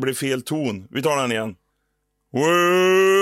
blev fel ton. Vi tar den igen. Way,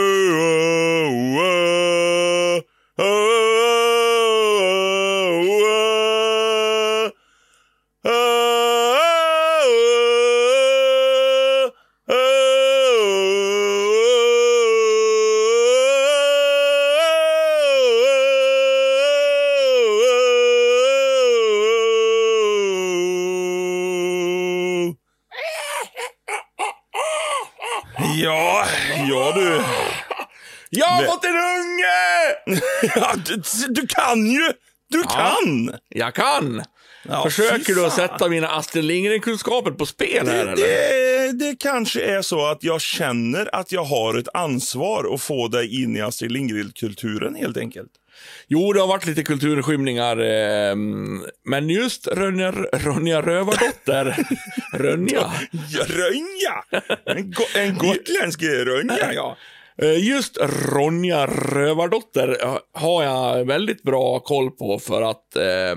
du, kan ju! Du kan! Jag kan! Ja, Försöker du att sätta mina Astrid Lindgren-kunskaper på spel här Det, eller? det, det kanske är så att jag känner att jag har ett ansvar att få dig in i Astrid Lindgren-kulturen helt enkelt. Jo, det har varit lite kulturskymningar, eh, men just Ronja, Ronja Rövardotter, Rönja, Ja, Rönja! En, go en gotländsk Rönja, ja. Eh, Just Ronja Rövardotter eh, har jag väldigt bra koll på för att eh,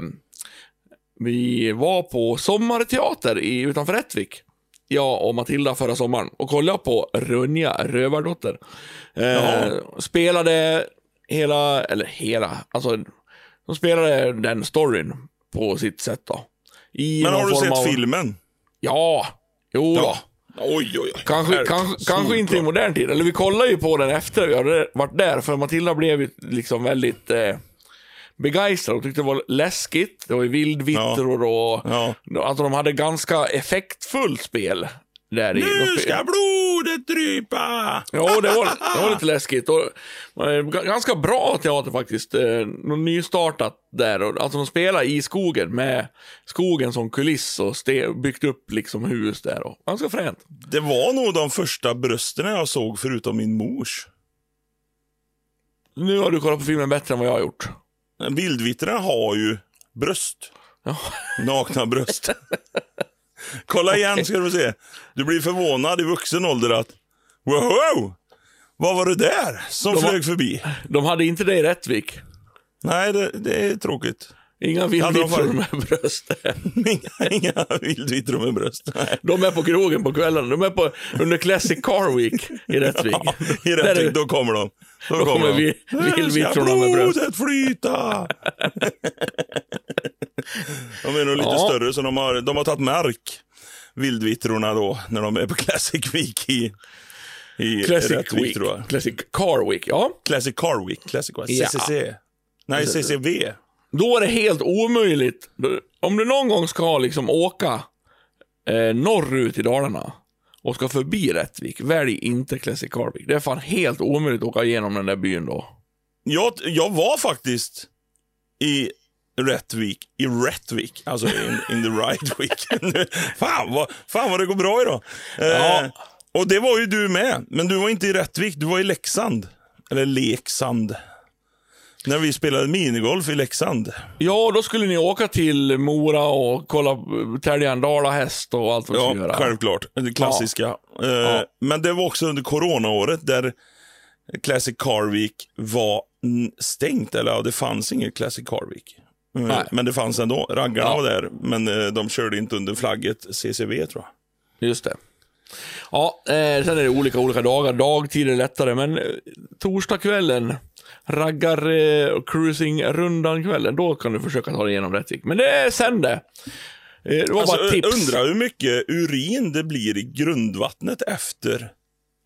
vi var på sommarteater i, utanför Rättvik. Jag och Matilda förra sommaren och kollade på Ronja Rövardotter. Eh, spelade hela, eller hela, alltså de spelade den storyn på sitt sätt då. I Men har du sett av- filmen? Ja, jo då. Oj, oj, oj. Kanske, kanske, kanske inte i modern tid. Eller vi kollade ju på den efter vi hade varit där. För Matilda blev ju liksom väldigt eh, begeistrad och tyckte det var läskigt. Det var ju vildvittror och... Ja. Alltså de hade ganska effektfullt spel. Där. De Nu ska blodet drypa! Ja, det var, det var lite läskigt. Och, eh, ganska bra teater faktiskt. Eh, något nystartat där. Alltså de spelar i skogen med skogen som kuliss och byggt upp liksom hus där. Och, ganska fränt. Det var nog de första brösten jag såg förutom min mors. Nu har du kollat på filmen bättre än vad jag har gjort. Vildvittrarna har ju bröst. Ja. Nakna bröst. Kolla igen ska du se. Du blir förvånad i vuxen ålder att wow, vad var det där som De flög förbi? De hade inte det i Rättvik. Nej, det, det är tråkigt. Inga vildvittror varit- med bröst. Inga, inga vildvittror med bröst. Nej. De är på krogen på kvällen. De är på, under Classic Car Week i Rättvik. Ja, I Rättvik, då kommer de. Då, Då kommer vi- Nu vildvittrorna med bröst. blodet flyta! de är nog lite Ja. större, så de har, de har tagit mark, vildvittrorna då, när de är på Classic Week i, i Classic Rättvik, Week. Classic Car Week, ja. Classic Car Week, Classic Week. Ja. CCC. Nej, CCV. Då är det helt omöjligt. Om du någon gång ska liksom åka eh, norrut i Dalarna och ska förbi Rättvik, välj inte Classic Car Week. Det är fan helt omöjligt att åka igenom den där byn då. Jag, jag var faktiskt i Rättvik, i Rättvik, alltså in, in the right week. Fan, vad, fan vad det går bra idag. Eh, Ja. Och det var ju du med, men du var inte i Rättvik, du var i Leksand. Eller Leksand. När vi spelade minigolf i Leksand. Ja, då skulle ni åka till Mora och kolla, tälja en dalahäst och allt vad Ja, göra. självklart. Det klassiska. Eh, Men det var också under coronaåret där Classic Car Week var stängt. Eller ja, det fanns inget Classic Car Week. Eh, Nej. Men det fanns ändå. Raggarna Ja. var där, men eh, de körde inte under flagget CCV tror jag. Just det. Ja, eh, sen är det olika olika dagar. Dagtid är lättare, men eh, torsdagskvällen, raggar eh, då kan du försöka ta dig igenom Rättvik. Men det är sen det. Eh, det var Alltså, bara tips. undrar hur mycket urin det blir i grundvattnet efter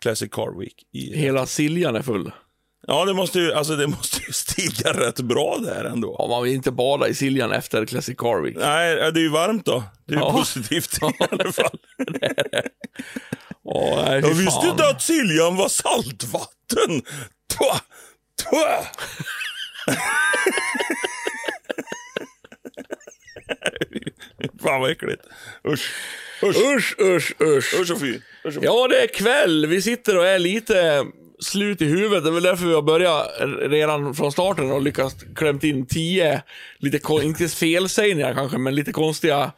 Classic Car Week. I... Hela Siljan är full. Ja, det måste, ju, alltså, det måste ju stiga rätt bra där ändå. Ja, man vill inte bada i Siljan efter Classic Car Week. Nej, det är ju varmt då. Det är Ja. positivt i alla fall. Åh, nej, Jag visste inte att Siljan var saltvatten. Fan vad äckligt. Usch. Usch. Usch, usch, usch. Usch och fy. Usch och fy. Ja, det är kväll. Vi sitter och är lite slut i huvudet. Det är väl därför vi har börjat redan från starten och lyckats klämt in tio, lite, inte felsägningar kanske, men lite konstiga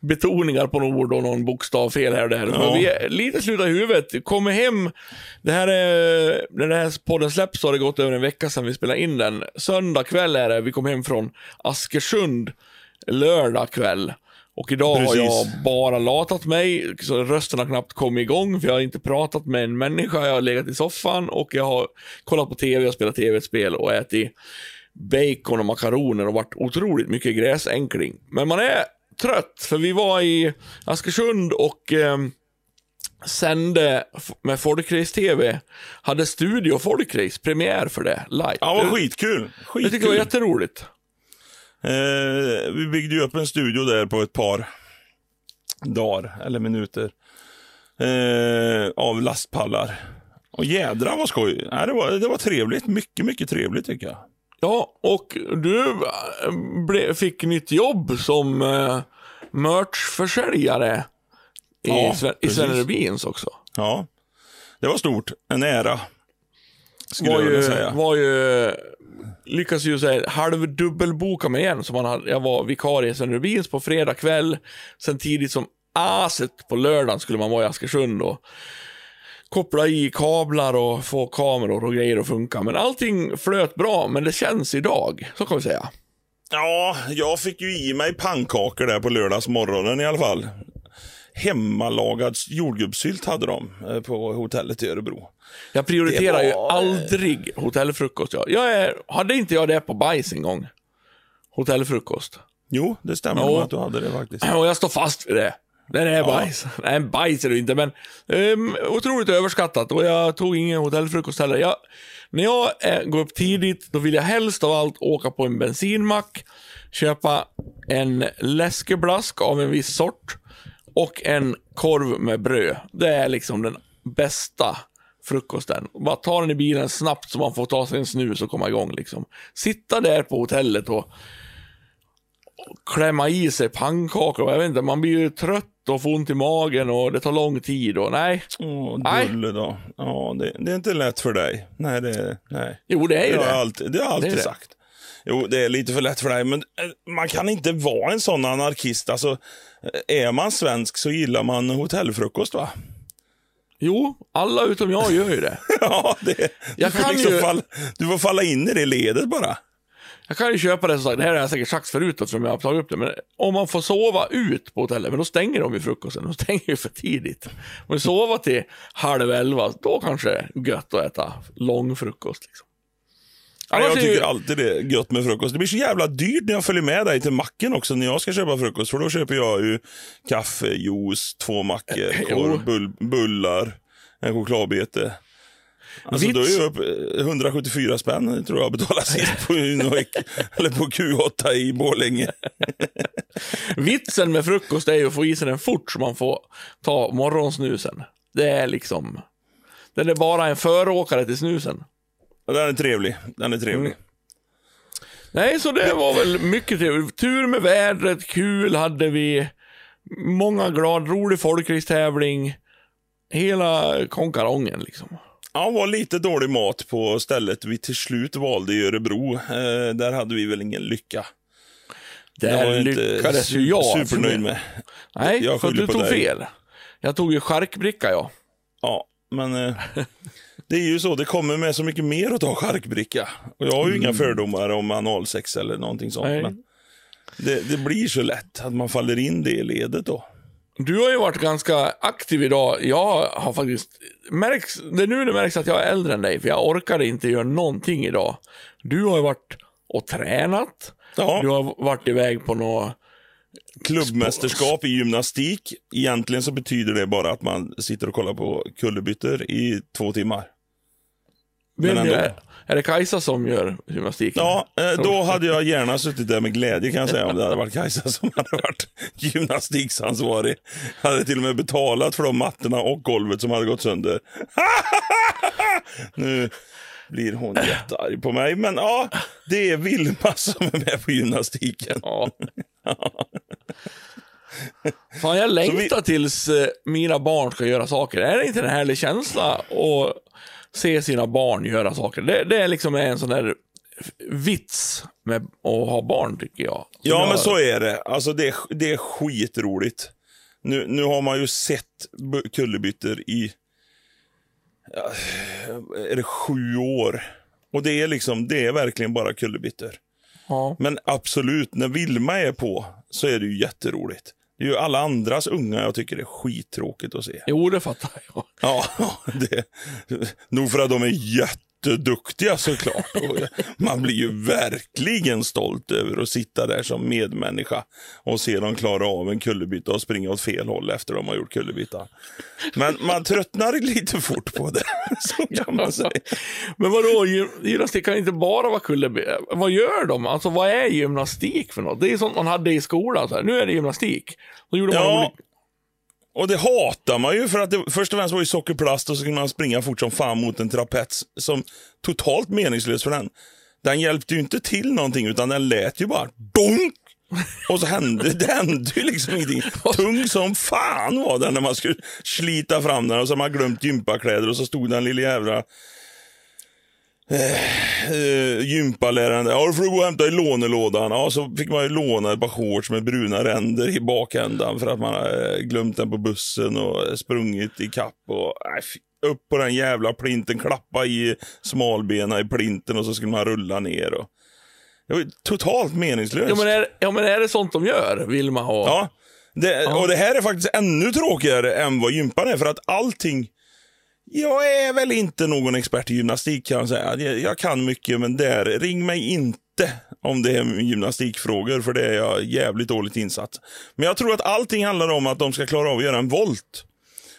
betoningar på något ord och någon bokstav fel här och där. Men Ja. vi är lite sluta i huvudet. Kommer hem, det här är, när den här podden släpps har det gått över en vecka sedan vi spelade in den. Söndag kväll är det, vi kom hem från Askersund lördag kväll. Och idag har Precis. jag bara latat mig, så rösten har knappt kommit igång, för jag har inte pratat med en människa. Jag har legat i soffan och jag har kollat på tv och spelat tv-spel och ätit bacon och makaroner och varit otroligt mycket gräsänkling. Men man är trött, för vi var i Askersund och eh, sände med Folkrace-TV. Hade Studio Folkrace, premiär för det, live. Ja, vad Det- skitkul. Jag tycker det var skitkul. jätteroligt. Eh, vi byggde ju upp en studio där på ett par dagar, eller minuter, eh, av lastpallar. Och jädra vad skoj. Nej, det, var, det var trevligt. Mycket, mycket trevligt tycker jag. Ja, och du äh, ble, fick nytt jobb som uh, merchförsäljare i, Ja, Sven, i. Sven Rubins också. Ja, det var stort. En ära. Skulle Var jag vilja ju, säga. var ju, lyckas ju säga, halvdubbelboka mig igen. Så man hade, jag var vikarie i Sven Rubins på fredag kväll. Sen tidigt som aset på lördagen skulle man vara i Askersund och koppla i kablar och få kameror och grejer att funka. Men allting flöt bra, men det känns idag. Så kan vi säga. Ja, jag fick ju i mig pannkakor där på lördagsmorgonen i alla fall. Hemmalagad jordgubbssylt hade de eh, på hotellet i Örebro. Jag prioriterar Det ju var- aldrig hotellfrukost. Jag, jag är, hade inte jag det på bajs en gång? Hotellfrukost. Jo, det stämmer Jo. att du hade det faktiskt. Och jag står fast vid det. Det är bajs. Nej, bajs är det inte, men um, otroligt överskattat. Och jag tog ingen hotellfrukost heller. Jag, när jag eh, går upp tidigt, då vill jag helst av allt åka på en bensinmack, köpa en läskeblask av en viss sort och en korv med bröd. Det är liksom den bästa frukosten. Bara ta den i bilen snabbt så man får ta sig en snus och komma igång. Liksom. Sitta där på hotellet och klämma i sig pannkakor. Jag vet inte, man blir ju trött och får ont i magen och det tar lång tid. Och, nej, Åh. Dulle då. Ja, det, det är inte lätt för dig. Nej, det, nej. jo det är ju det har det. alltid, det har jag alltid Det sagt. Jo, det är lite för lätt för dig, men eh, man kan inte vara en sån anarkist. Alltså, eh, är man svensk så gillar man hotellfrukost, va? Jo, alla utom jag gör ju det. Ja, det, Jag du, får kan liksom ju- falla, du får falla in i det ledet bara. Jag kan ju köpa det som sagt, det här har jag säkert sagt förut eftersom jag har tagit upp det, men om man får sova ut på hotellet, men då stänger de ju frukosten, de stänger ju för tidigt. Om du sova till halv elva, då kanske det är gött att äta lång frukost. Liksom. Annars jag ju- tycker alltid det är gött med frukost. Det blir så jävla dyrt när jag följer med dig till macken också när jag ska köpa frukost. För då köper jag ju kaffe, juice, två mackor, Eh, jo. korv, bull, bullar, en chokladbete. Alltså Vits- då är upp eh, 174 spänn tror jag betalar sist på eller på Q8 i Borlänge. Vitsen med frukost är ju att få i sig den fort så man får ta morgonsnusen. Det är liksom... Den är bara en föråkare till snusen. Och den är trevlig. Den är trevlig. Mm. Nej, så det var väl mycket trevligt. Tur med vädret, kul hade vi. Många glad, rolig folkracetävling. Hela konkarongen liksom. Ja, var lite dålig mat på stället vi till slut valde i Örebro. Eh, där hade vi väl ingen lycka. Där lyckades ju jag. Supernöjd med. Nej, Jag för du tog dig. fel. Jag tog ju charkbricka jag. Ja, men eh, det är ju så. Det kommer med så mycket mer att ta charkbricka. Och jag har ju inga fördomar om analsex eller någonting sånt. Mm. Nej. Men det, det blir så lätt att man faller in det ledet då. Du har ju varit ganska aktiv idag. Jag har faktiskt märks, det är nu det märks att jag är äldre än dig, för jag orkade inte göra någonting idag. Du har ju varit och tränat. Ja, Du har varit iväg på något... klubbmästerskap i gymnastik. Egentligen så betyder det bara att man sitter och kollar på kullerbyttor i två timmar. Men ändå. är, är det Kajsa som gör gymnastiken? Ja, eh, då hade jag gärna suttit där med glädje kan jag säga om det hade varit Kajsa som hade varit gymnastiksansvarig. Hade till och med betalat för de mattorna och golvet som hade gått sönder. nu blir hon jättearg på mig, men ja, det är Vilma som är med på gymnastiken. Ja. Fan, jag längtar tills eh, mina barn ska göra saker. Är det inte en härlig känsla att se sina barn göra saker? Det, det är liksom en sån där vits med att ha barn, tycker jag. Som Ja, jag- men så är det. Alltså det, är- det är skitroligt. Nu, nu har man ju sett kullerbyttor i ja, är det sju år. Och det är liksom, det är verkligen bara kullerbyttor. Ja. Men absolut, när Vilma är på så är det ju jätteroligt. Det är ju alla andras unga jag tycker det är skittråkigt att se. Jo, det fattar jag. Ja, det, nog för att de är jätteduktiga såklart. Och Man blir ju verkligen stolt över att sitta där som medmänniska och se dem klara av en kullerbytta och springa åt fel håll efter de har gjort kullerbyttan. Men man tröttnar lite fort på det, så kan man säga. Men vadå, gy- gymnastik kan inte bara vara kullerbytta. Vad gör de? Alltså vad är gymnastik för något? Det är sånt man hade i skolan. Så här. Nu är det gymnastik. Då gjorde man Ja, olika och det hatar man ju för att det först och främst var ju sockerplast och så kunde man springa fort som fan mot en trapets som totalt meningslös för den. Den hjälpte ju inte till någonting utan den lät ju bara dunk. Och så hände det hände ju liksom ingenting. Tung som fan var den när man skulle slita fram den och så hade man glömt gympakläder och så stod den lilla jävla eh, eh, gympaläraren där. Ja, då får du gå och hämta i lånelådan. Ja, så fick man ju låna ett par shorts med bruna ränder i bakändan för att man har eh, glömt den på bussen och sprungit i kapp och fy- upp på den jävla plinten, klappa i smalbena i plinten och så skulle man rulla ner. Och... Det var totalt meningslöst. Ja men, är, ja, men är det sånt de gör, Vilma och... Ja, det, och det här är faktiskt ännu tråkigare än vad gympan är, för att allting... Jag är väl inte någon expert i gymnastik kan jag säga. Jag, jag kan mycket, men där, ring mig inte om det är gymnastikfrågor, för det är jag jävligt dåligt insatt. Men jag tror att allting handlar om att de ska klara av att göra en volt.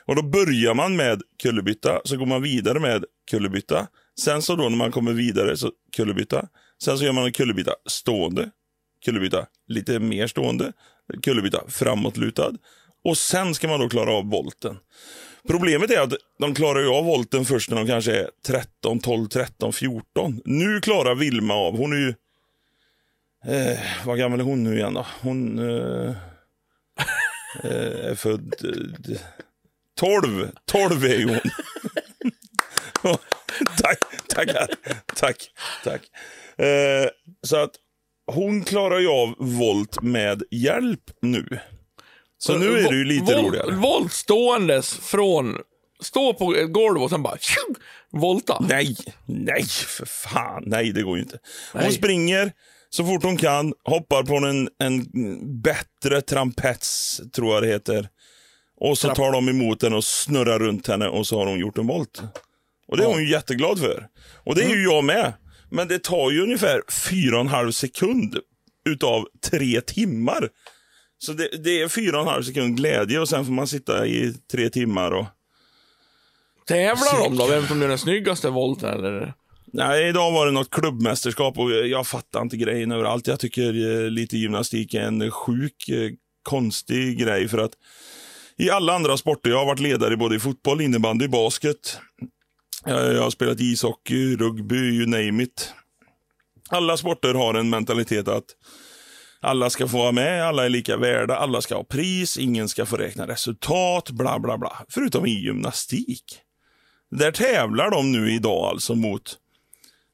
Och då börjar man med kullerbytta, så går man vidare med kullerbytta. Sen så då när man kommer vidare så kullerbytta. Sen så gör man en kullerbytta stående, kullerbytta lite mer stående, kullerbytta framåtlutad. Och sen ska man då klara av volten. Problemet är att de klarar ju av volten först när de kanske är 13, 12, 13, 14. Nu klarar Vilma av, hon är ju... Eh, vad gammal är hon nu igen då? Hon eh, eh är född... Eh, 12, 12 är ju hon. tack, tackar. Tack, tack. Eh, så att hon klarar ju av volt med hjälp nu. Så nu är det ju lite Vol- roligare. Volt ståendes från... Stå på ett golv och sen bara... tjung, volta. Nej, nej för fan. Nej, det går ju inte. Hon Nej. springer så fort hon kan, hoppar på en, en bättre trampets, tror jag det heter. Och så tar de emot henne och snurrar runt henne och så har hon gjort en volt. Och det är hon ju jätteglad för. Och det är ju jag med. Men det tar ju ungefär fyra och en halv sekund utav tre timmar. Så det, det är fyra och en halv sekund glädje och sen får man sitta i tre timmar och Tävlar de då? Vem som gör den snyggaste volten eller? Nej, idag var det något klubbmästerskap och jag fattar inte grejen överallt. Jag tycker eh, lite gymnastik är en sjuk, eh, konstig grej för att i alla andra sporter, jag har varit ledare både i fotboll, innebandy, basket. Eh, Jag har spelat ishockey, rugby, you name it. Alla sporter har en mentalitet att alla ska få vara med, alla är lika värda, alla ska ha pris, ingen ska få räkna resultat, bla bla bla. Förutom i gymnastik. Där tävlar de nu idag alltså mot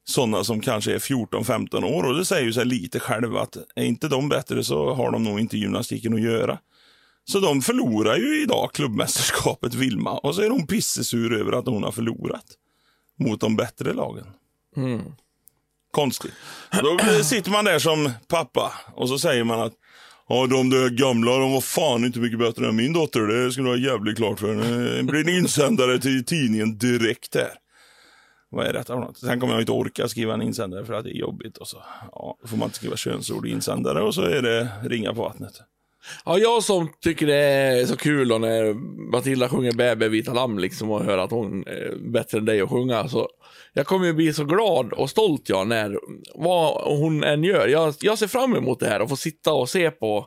sådana som kanske är 14-15 år. Och det säger ju sig lite själv att är inte de bättre så har de nog inte gymnastiken att göra. Så de förlorar ju idag klubbmästerskapet Vilma och så är hon pissesur över att hon har förlorat mot de bättre lagen. Mm. Konstigt. Då sitter man där som pappa och så säger man att Ja, de där gamla, de var fan inte mycket bättre än min dotter. Det skulle vara jävligt klart för Nu Det blir en insändare till tidningen direkt här. Vad är detta för något? Sen kommer jag inte orka skriva en insändare för att det är jobbigt. Och så ja, då får man inte skriva könsord i insändare och så är det ringa på vattnet. Ja, jag som tycker det är så kul då när Matilda sjunger Bä, vita lamm liksom och hör att hon är bättre än dig att sjunga. Så jag kommer ju bli så glad och stolt jag när vad hon än gör. Jag, jag ser fram emot det här och få sitta och se på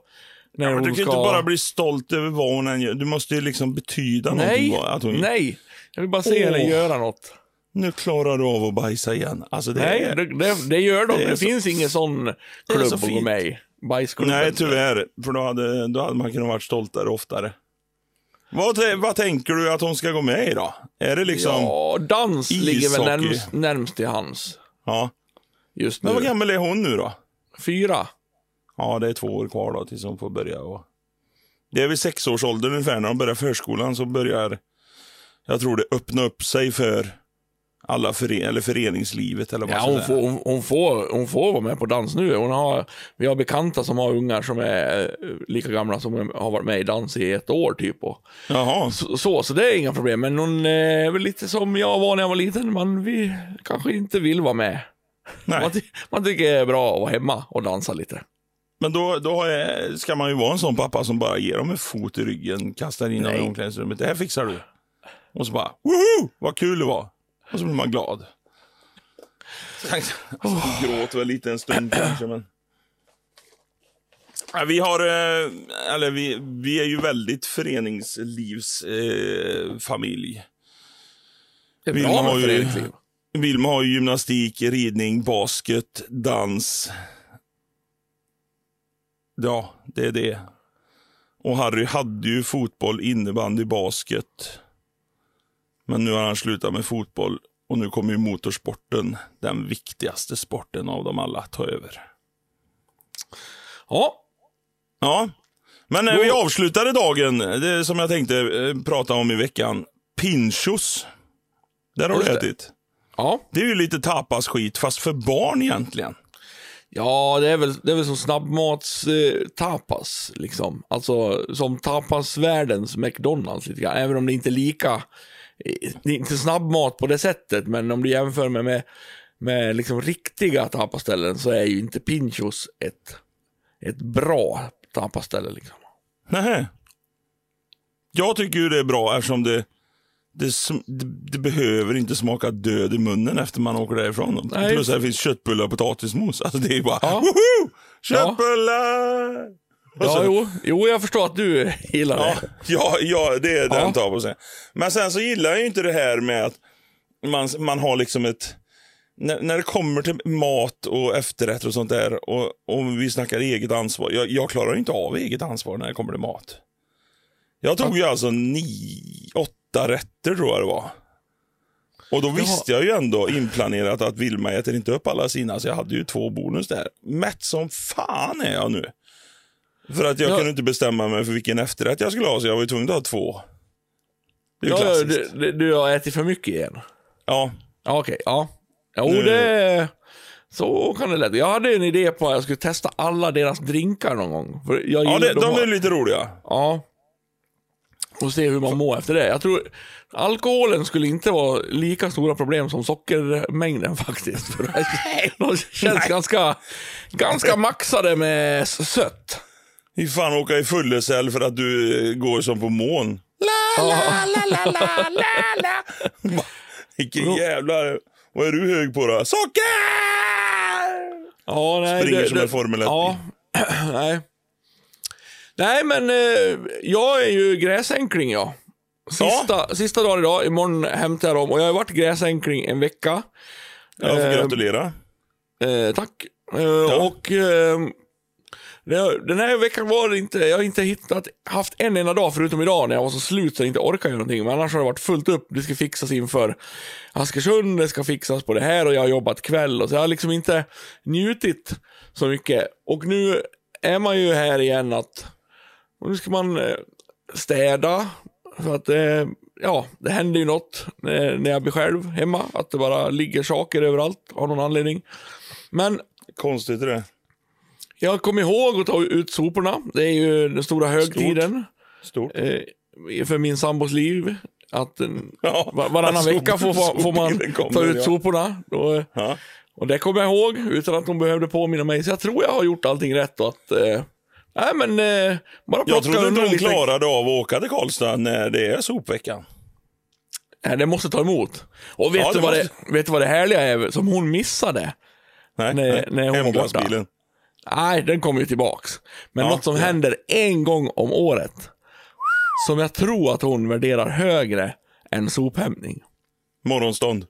när Men hon du kan ska... inte bara bli stolt över vad hon än gör. Du måste ju liksom betyda Nej, någonting. Att hon, nej. Jag vill bara se henne göra något. Nu klarar du av att bajsa igen. Alltså det Nej, är... det, det, det gör de. det Det, så- finns ingen sån klubb så att gå fint. med i. Bajsklubben. Nej, tyvärr. För då hade, då hade man kunnat vara stoltare oftare. Vad, vad tänker du att hon ska gå med i då? Är det liksom... Ja. Ja, dans ligger väl Ishockey. närmst, närmst till hans. just Men vad nu. gammal är hon nu då? Fyra. Ja, det är två år kvar då tills hon får börja. Och... Det är vid sexårsåldern ungefär när de börjar förskolan så börjar, jag tror det öppna upp sig för alla före eller föreningslivet eller vad Ja, hon, får, hon, hon, får, hon får vara med på dans nu. Hon har, vi har bekanta som har ungar som är eh, lika gamla som har varit med i dans i ett år typ. Och Jaha, så, så, så det är inga problem. Men hon är väl lite som jag var när jag var liten. Man vi kanske inte vill vara med. nej. Man, man tycker det är bra att vara hemma och dansa lite. Men då, då är, ska man ju vara en sån pappa som bara ger dem en fot i ryggen, kastar in dem i omklädningsrummet. Det här fixar du. Och så bara, woho! Vad kul det var. Och så blir man glad. Sen gråter väl lite en stund kanske, men... Vi har, eh, eller vi, vi är ju väldigt föreningslivsfamilj. Eh, bra med ju- föreningsliv. Vilma har ju gymnastik, ridning, basket, dans. Ja, det är det. Och Harry hade ju fotboll, innebandy, basket. Men nu har han slutat med fotboll och nu kommer ju motorsporten, den viktigaste sporten av dem alla, ta över. Ja, Ja, men när Då- vi avslutade dagen, det som jag tänkte eh, prata om i veckan, pinchos. Där har Just du det. ätit. ja. Det är ju lite tapas-skit, fast för barn egentligen. Ja, det är väl, det är väl som snabbmats eh, liksom. Alltså som tapasvärldens McDonalds lite grann. Även om det inte är lika, eh, det är inte snabbmat på det sättet, men om du jämför med, med, med liksom riktiga tapaställen så är ju inte Pinchos ett, ett bra tapaställe liksom. Nej. Jag tycker ju det är bra eftersom det, det, det, behöver inte smaka död i munnen efter man åker därifrån. Nej. Plus att det finns köttbullar och potatismos. Alltså det är bara, Ja. woho! Köttbullar! Och Ja, så- jo, jo, jag förstår att du gillar Ja, det. ja, ja, det är den Ja. tapasen. Men sen så gillar jag ju inte det här med att man, man har liksom ett... När, när det kommer till mat och efterrätter och sånt där och, och vi snackar eget ansvar. Jag, jag klarar inte av eget ansvar när det kommer till mat. Jag tog ju alltså nio, åtta rätter tror jag det var. Och då visste jag ju ändå inplanerat att Vilma äter inte upp alla sina, så jag hade ju två bonus där. Mätt som fan är jag nu. För att jag Ja. kunde inte bestämma mig för vilken efterrätt jag skulle ha, så jag var ju tvungen att ha två. Det är ju Ja, klassiskt. du, du, du har ätit för mycket igen. Ja, Ja, okej. ja. Jo, Nu- det... Så kan det lätt. Jag hade en idé på att jag skulle testa alla deras drinkar någon gång. För jag ja det, de är lite roliga. Ja. Och se hur man mår efter det. Jag tror alkoholen skulle inte vara lika stora problem som sockermängden faktiskt. För de känns ganska, ganska maxade med sött. Fy fan åka i fullecell för att du eh, går som på mån. Vilken Jo. jävla... Vad är du hög på då? Socker! Ja, nej, Springer det- som det- en Formel 1 Ja, nej. Nej, men eh, jag är ju gräsänkling, ja. Sista, sista dagen idag, imorgon hämtar jag dem. Och jag har varit gräsänkling en vecka. Jag får Eh, gratulera. Eh, tack. Eh, Och ehm, det- den här veckan var det inte, jag har inte hittat, haft en enda dag förutom idag när jag var så slut så jag inte orkade göra någonting. Men annars har det varit fullt upp. Det ska fixas inför Askersund, det ska fixas på det här och jag har jobbat kväll. Och så jag har liksom inte njutit så mycket. Och nu är man ju här igen att och nu ska man eh, städa. För att eh, ja, det händer ju något när, när jag blir själv hemma. Att det bara ligger saker överallt av någon anledning. Men Konstigt är det jag kom ihåg att ta ut soporna. Det är ju den stora högtiden Stort. eh, för min sambos liv. Att en, Ja, var, varannan vecka får, får, man kommer, ta ut ja. soporna. Då, Ja. och det kommer jag ihåg utan att hon behövde påminna mig. Så jag tror jag har gjort allting rätt. Och att, eh, nej men, eh, bara Jag trodde inte hon lite. klarade av att åka till Karlstad när det är sopveckan. Nej, det måste ta emot. Och vet, Ja, du vad måste- det, vet du vad det härliga är som hon missade? Nej, Nej, nej. nej, hon var borta. Nej, den kommer ju tillbaks. Men Ja, något som ja. händer en gång om året, som jag tror att hon värderar högre än sophämtning. Morgonstånd.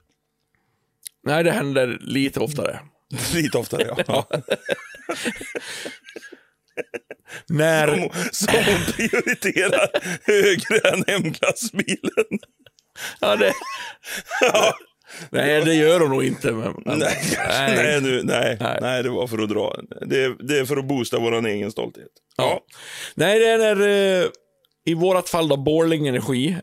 Nej, det händer lite oftare. Lite oftare, ja. ja. När... Som hon prioriterar högre än hemglassbilen. Ja, det, Ja, Nej, det gör hon nog inte. Men, men, Nej, nej. nu, nej, Nej. nej. det var för att dra. Det är, det är för att boosta vår egen stolthet. Ja. Nej, det är när, eh, i vårat fall då, Borling Energi,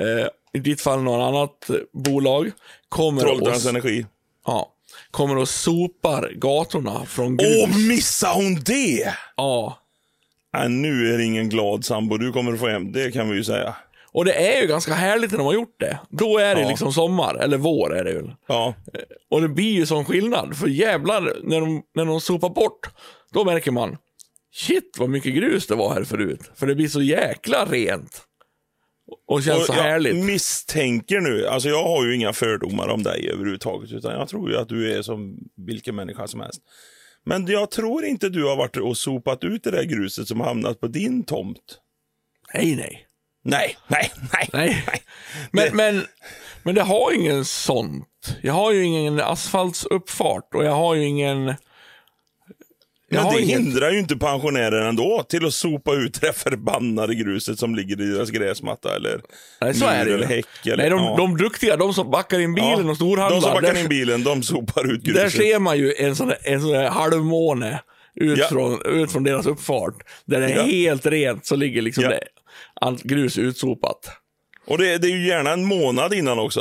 eh, i ditt fall något annat bolag, kommer Trollhättans och, energi. ja, kommer och sopar gatorna från grus. Åh, missade hon det? Ja. Nej, nu är det ingen glad sambo du kommer att få hem. Det kan vi ju säga. Och det är ju ganska härligt när de har gjort det. Då är det Ja. liksom sommar, eller vår är det väl. Ja, Och det blir ju sån skillnad. För jävlar, när de, när de sopar bort, då märker man, shit vad mycket grus det var här förut. För det blir så jäkla rent. Och känns och så jag härligt. misstänker nu, alltså jag har ju inga fördomar om dig överhuvudtaget, utan jag tror ju att du är som vilken människa som helst. Men jag tror inte du har varit och sopat ut det där gruset som hamnat på din tomt. Nej, nej. Nej, nej, nej. Nej. Men, men, men det har ingen sånt. Jag har ju ingen asfaltsuppfart och jag har ju ingen... Jag Men det inget- hindrar ju inte pensionärer ändå till att sopa ut det förbannade gruset som ligger i deras gräsmatta eller Nej, så är det eller häck. Eller, Nej, de, ja. de duktiga, de som backar in bilen Ja, och storhandlar. De som backar där, in bilen, de sopar ut där gruset. ser man ju en sån där, en sån där halvmåne ut, Ja. från, ut från deras uppfart. Där det är helt rent så ligger liksom det, allt grus utsopat. Och det, det är ju gärna en månad innan också.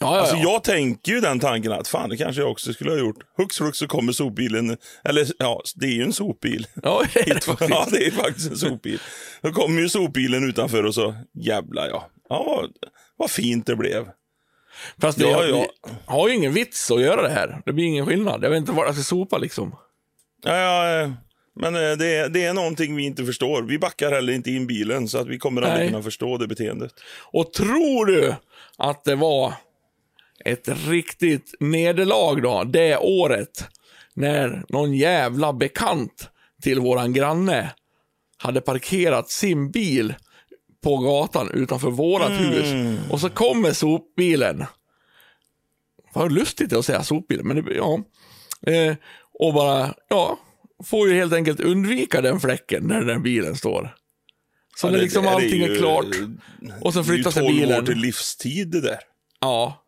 Ja, ja, Alltså ja. jag tänker ju den tanken att fan det kanske jag också skulle ha gjort. Hux flux så kommer sopbilen, eller ja, det är ju en sopbil. ja, det är det faktiskt. Ja, det är faktiskt en sopbil. Då kommer ju sopbilen utanför och så, jävlar ja. Ja, vad, vad fint det blev. Fast det, Ja, jag, ja. har ju ingen vits att göra det här. Det blir ingen skillnad. Jag vet inte var jag ska sopa liksom. Ja, ja, eh, men eh, det, är- det är någonting vi inte förstår. Vi backar heller inte in bilen så att vi kommer aldrig Nej. kunna förstå det beteendet. Och tror du att det var ett riktigt nederlag då, det året, när någon jävla bekant till våran granne hade parkerat sin bil på gatan utanför vårat hus. Och så kommer sopbilen. Vad lustigt att säga sopbilen, men det, ja. Eh, och bara, ja, får ju helt enkelt undvika den fläcken när den bilen står. Så Ja, när det- liksom det är allting är ju- klart. Och sen Det är ju flyttar sig 12 bilen. år till livstid det där. Ja.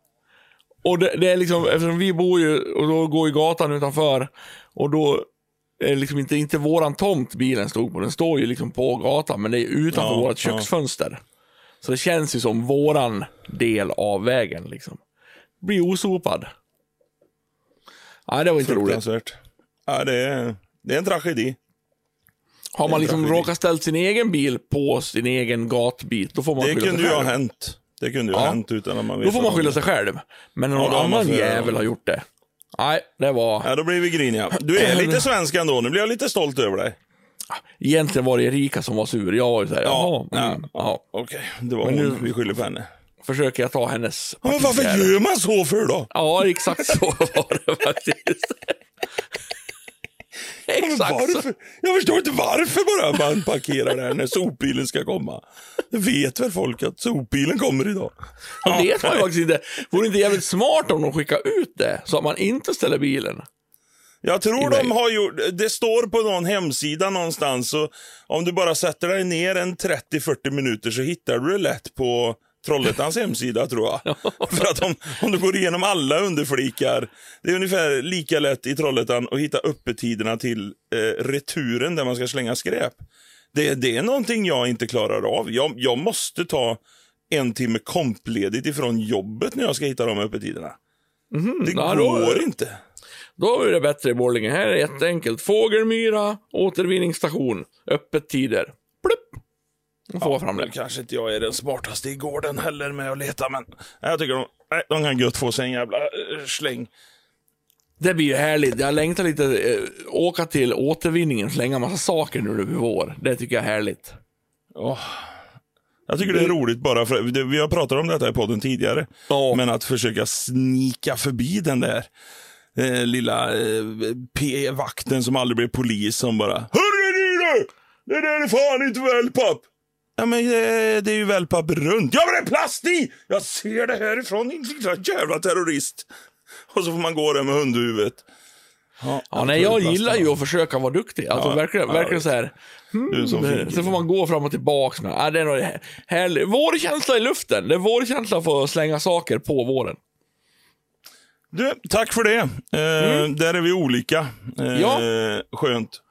Och det, det är liksom, eftersom vi bor ju, och då går ju gatan utanför, och då är liksom inte, inte våran tomt bilen stod på, den står ju liksom på gatan, men det är utanför Ja, vårt ja. köksfönster. Så det känns ju som våran del av vägen liksom. Blir osopad. Nej, det var inte roligt. Ja, det är, det är en tragedi. Har man liksom tragedi. råkat ställt sin egen bil på sin egen gatbit, då får man Det skylla kunde sig ju ha själv. hänt. Det kunde ju Ja. ha hänt utan att man vet Då får man skylla sig själv. Men när Ja, någon då har man annan jävel har gjort det. Nej, det var... Ja, då blir vi griniga. Du är lite svensk ändå. Nu blir jag lite stolt över dig. Egentligen var det Erika som var sur. Jag var ju såhär, jaha, mm, ja. Okej, det var Men hon. nu- Vi skyller på henne. Försöker jag ta hennes Ja, Men varför gör man så för då? Ja, exakt så var det faktiskt. Exakt varför? Jag förstår inte varför bara man parkerar där när sopbilen ska komma. Det vet väl folk att sopbilen kommer idag? Det vet man faktiskt inte. Vore inte jävligt smart om de skickar ut det, så att man inte ställer bilen? Jag tror de har gjort, det står på någon hemsida någonstans, så om du bara sätter dig ner en 30-40 minuter så hittar du det lätt på Trollhättans hemsida tror jag. För att om, om du går igenom alla underflikar, det är ungefär lika lätt i Trollhättan att hitta öppettiderna till eh, returen där man ska slänga skräp. Det, det är någonting jag inte klarar av. Jag, jag måste ta en timme kompledigt ifrån jobbet när jag ska hitta de öppettiderna. Det Mhm. ja, då- går inte. Då är det bättre i Borlänge. Här är jätteenkelt. Fågelmyra, återvinningsstation, öppettider. Plupp! Då får jag fram det. kanske inte jag är den smartaste i gården heller med att leta, men jag tycker de, nej, de kan gött få sig en jävla eh, släng. Det blir ju härligt. Jag längtar lite, eh, åka till återvinningen, slänga massa saker nu när det blir vår. Det tycker jag är härligt. Åh. Jag tycker det är roligt bara för det, vi har pratat om detta i podden tidigare. Ja. Men att försöka snika förbi den där eh, lilla eh, P-vakten som aldrig blev polis som bara Hörru du! Det där är fan inte wellpapp! Ja men eh, det är ju wellpapp runt. Ja men det är plast i! Jag ser det härifrån din jävla terrorist. Och så får man gå där med hundhuvudet. Ja, Ja, nej, jag gillar ju att försöka vara duktig. Alltså Ja, verkligen, ja, verkligen så här. Mm, sen får man gå fram och tillbaks med. Ja, det är nog här- härligt. Vårkänsla i luften. Det är vårkänsla för att slänga saker på våren. Du, tack för det. Eh, Där är vi olika. Eh, Mm. Ja. Skönt.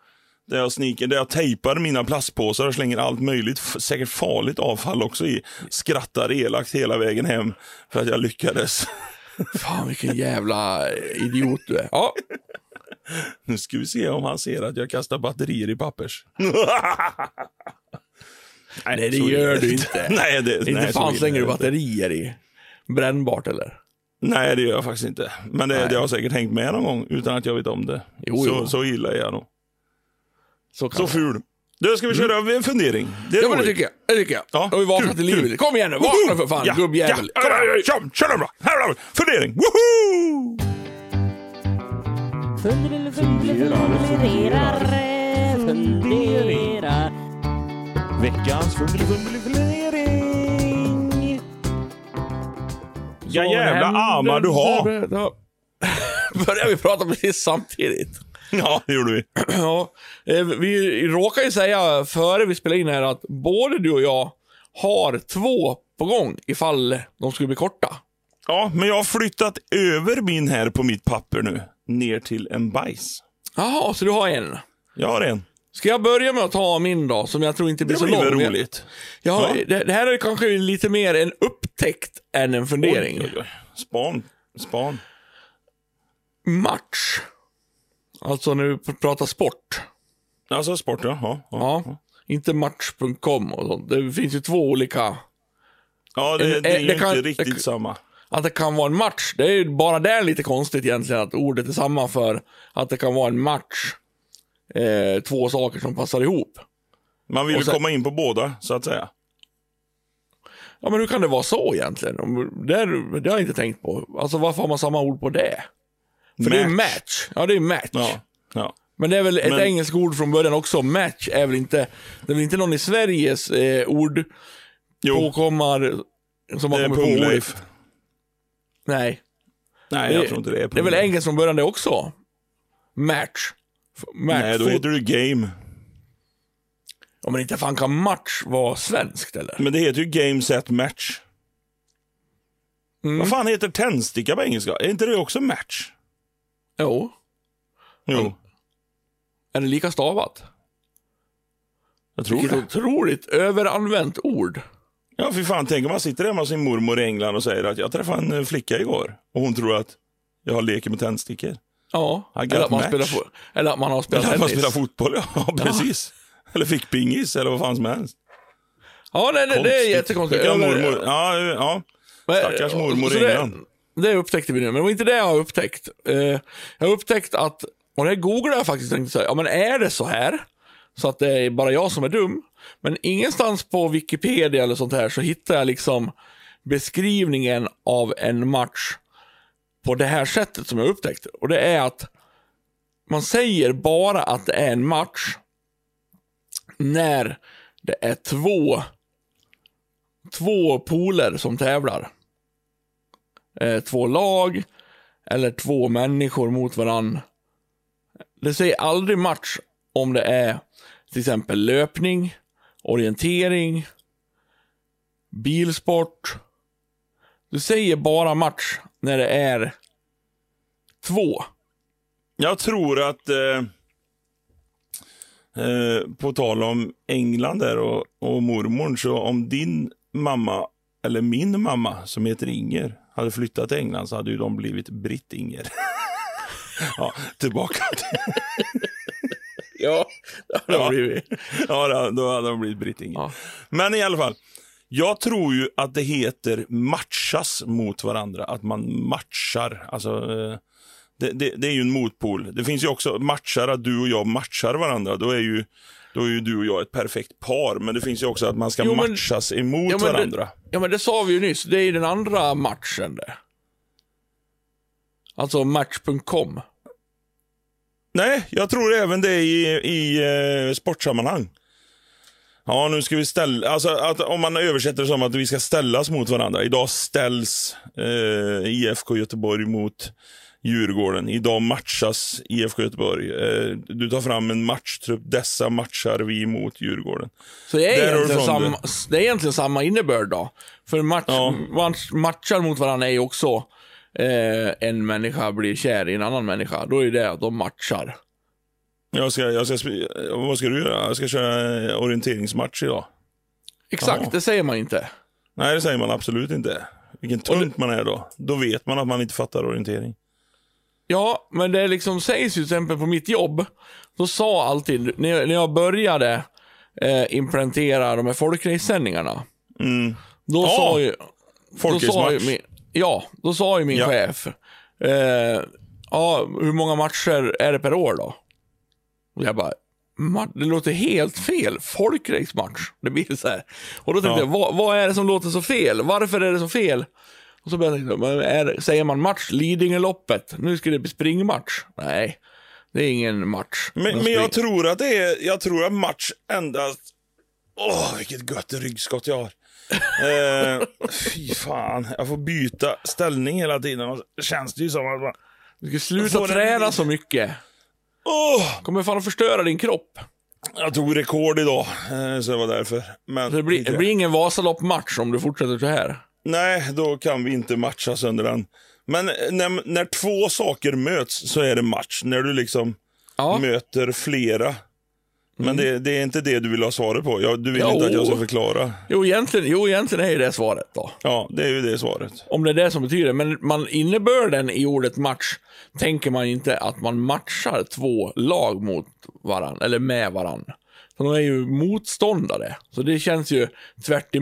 Där jag sniker, där jag tejpar mina plastpåsar och slänger allt möjligt, säkert farligt avfall också i. Skrattar elakt hela vägen hem för att jag lyckades. Fan vilken jävla idiot du är. Ja, Nu ska vi se om han ser att jag kastar batterier i pappers. nej det så gör du inte. nej, det, inte nej, fan slänger du det batterier i. Brännbart eller? Nej, det gör jag faktiskt inte. Men det, Nej. det har säkert hängt med någon gång utan att jag vet om det. Jo, så, jo. så illa är jag nog. Så Så ful. Du, ska vi köra en fundering? Det är Ja men det tycker jag. Det tycker jag. Ja, har vi vaknat kul, till livet. Kom igen nu, vakna för fan Ja, gubbjävel. Ja, Kom ja, kör, kör den bra. Här har vi fundering. Woho! Fundera, funderar, fundera. Veckans fundering. Ja jävla armar du har. Börjar vi prata precis samtidigt. Ja, det gjorde vi. Ja, eh, vi råkar ju säga före vi spelar in här att både du och jag har två på gång ifall de skulle bli korta. Ja, men jag har flyttat över min här på mitt papper nu. Ner till en bajs. Jaha, så du har en. Jag har en. Ska jag börja med att ta min då, som jag tror inte blir Det så blir lång? väl men- roligt. Ja, Ja. Det, det här är kanske lite mer en upptäckt än en fundering. Oj, oj, oj. Span. Span. Match. Alltså när pr- pratar sport. Alltså sport, ja. ja, ja. Ja. Inte match.com och sånt. Det finns ju två olika. Ja, det, det är ju det kan- inte riktigt det- samma. Att det kan vara en match, det är ju bara där lite konstigt egentligen att ordet är samma för att det kan vara en match. Eh, två saker som passar ihop. Man vill ju komma in på båda, så att säga. Ja, men hur kan det vara så egentligen? Det, är- det har jag inte tänkt på. Alltså varför har man samma ord på det? För det är match. Ja, det är match. Ja, ja. Men det är väl ett Men- engelskt ord från början också. Match är väl inte, det är väl inte någon i Sveriges eh, ord Jo, påkommar som har kommit på ordet. Nej. Nej, jag tror inte det är Det är väl engelskt från början det också? Match. Match. Nej, då heter det game. Ja, men inte fan kan match vara svenskt eller? Men det heter ju game set match. Mm. Vad fan heter tändsticka på engelska? Är inte det också match? Jo. Jo, Är det lika stavat? jag tror Vilket det. otroligt överanvänt ord. Ja, för fan, tänk om man sitter hemma hos sin mormor i England och säger att jag träffade en eh, flicka igår och hon tror att jag leker med tändstickor. Ja. Eller att, man match. spelar eller att man har spelat Eller att man tennis. spelar fotboll, ja, precis. Eller fick pingis eller vad fan som helst. Ja, nej, det, det är Konstigt. jättekonstigt. Över- mormor, ja, ja. Stackars mormor i England det upptäckte vi nu, men det var inte det jag har upptäckt. Eh, jag har upptäckt att, och det googlade jag faktiskt och tänkte så här, ja men är det så här? Så att det är bara jag som är dum. Men ingenstans på Wikipedia eller sånt här så hittar jag liksom beskrivningen av en match på det här sättet som jag upptäckte. Och det är att man säger bara att det är en match när det är två två poler som tävlar. Eh, två lag eller två människor mot varann. Det säger aldrig match om det är till exempel löpning, orientering, bilsport. Du säger bara match när det är två. Jag tror att, eh, eh, på tal om England där och, och mormor, så om din mamma, eller min mamma som heter Inger, hade flyttat till England så hade ju de blivit Britt-Inger. ja, tillbaka till... Ja, det har Ja. blivit. Ja, då- då hade de blivit Britt-Inger. Ja. Men i alla fall. Jag tror ju att det heter matchas mot varandra. Att man matchar. Alltså, eh, det, det, det är ju en motpol. Det finns ju också matchar, att du och jag matchar varandra. Då är ju, då är ju du och jag ett perfekt par. Men det finns ju också att man ska Jo, men- matchas emot Ja, varandra. Det, ja, men det sa vi ju nyss. Det är ju den andra matchen det. Alltså match.com. Nej, jag tror även det i, i eh, sportsammanhang. Ja, nu ska vi ställa... Alltså, att, om man översätter det som att vi ska ställas mot varandra. Idag ställs eh, IFK Göteborg mot Djurgården. Idag matchas IFK Göteborg. Eh, du tar fram en matchtrupp. Dessa matchar vi mot Djurgården. Så det är, Där egentligen samma, det är egentligen samma innebörd då. För match, Ja. match, matchar mot varandra är ju också eh, en människa blir kär i en annan människa, då är det att de matchar. Jag ska, jag ska, vad ska du göra? Jag ska köra orienteringsmatch idag. Exakt, Ja. det säger man inte. Nej, det säger man absolut inte. Vilken tunt man är då. Då vet man att man inte fattar orientering. Ja, men det liksom sägs ju till exempel på mitt jobb, då sa alltid, när jag, när jag började eh, implementera de här folkracesändningarna, Mm. då Ja, sa ju... Då sa ju min, ja, då sa ju min Ja. chef, eh, ja, hur många matcher är det per år då? Och jag bara, "Ma- det låter helt fel. Folkracematch. Det blir så här. Och då tänkte Ja. jag, vad, vad är det som låter så fel? Varför är det så fel? Och så började jag tänka, men är, säger man match, Lidingöloppet, nu ska det bli springmatch. Nej, det är ingen match. Men, men jag tror att det är, jag tror att match endast... Åh, vilket gött ryggskott jag har. eh, fy fan, jag får byta ställning hela tiden. Och känns det ju som att man... Du ska sluta får en- träna så mycket. Åh! Kommer fan att förstöra din kropp. Jag tog rekord idag, eh, så det var därför. Men Det blir, det blir ingen Vasalopp-match om du fortsätter så här. Nej, då kan vi inte matcha sönder den. Men när, när två saker möts så är det match. När du liksom Ja. möter flera. Men det, det är inte det du vill ha svaret på. Jag, du vill Jo. inte att jag ska förklara. Jo egentligen, jo, egentligen är det svaret då. Ja, det är ju det svaret. Om det är det som betyder. Men man, innebörden i ordet match tänker man inte att man matchar två lag mot varann, eller med varann. Så de är ju motståndare. Så det känns ju tvärt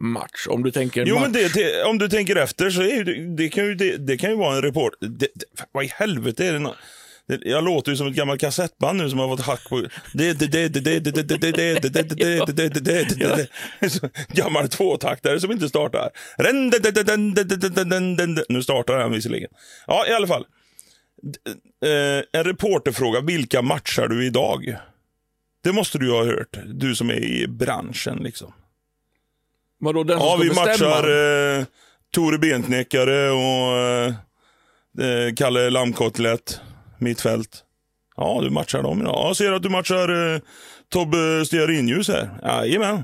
match, om du tänker Jo, match. men det, det, om du tänker efter så är det, det kan ju, det, det, kan ju vara en report. vad i helvete är det? Jag låter ju som ett gammalt kassettband nu som har fått hack på... Gammal tvåtaktare som inte startar. Nu startar den visserligen. Ja, i alla fall. En reporterfråga. Vilka matchar du idag? Det måste du ha hört. Du som är i branschen liksom. Vadå, den som Ja, ska vi bestämma? matchar eh, Tore Benknäckare och eh, eh, Kalle Lammkotlett, mittfält. Ja, du matchar dem idag. Ja, jag ser att du matchar eh, Tobbe Stearinljus här. Jajamän.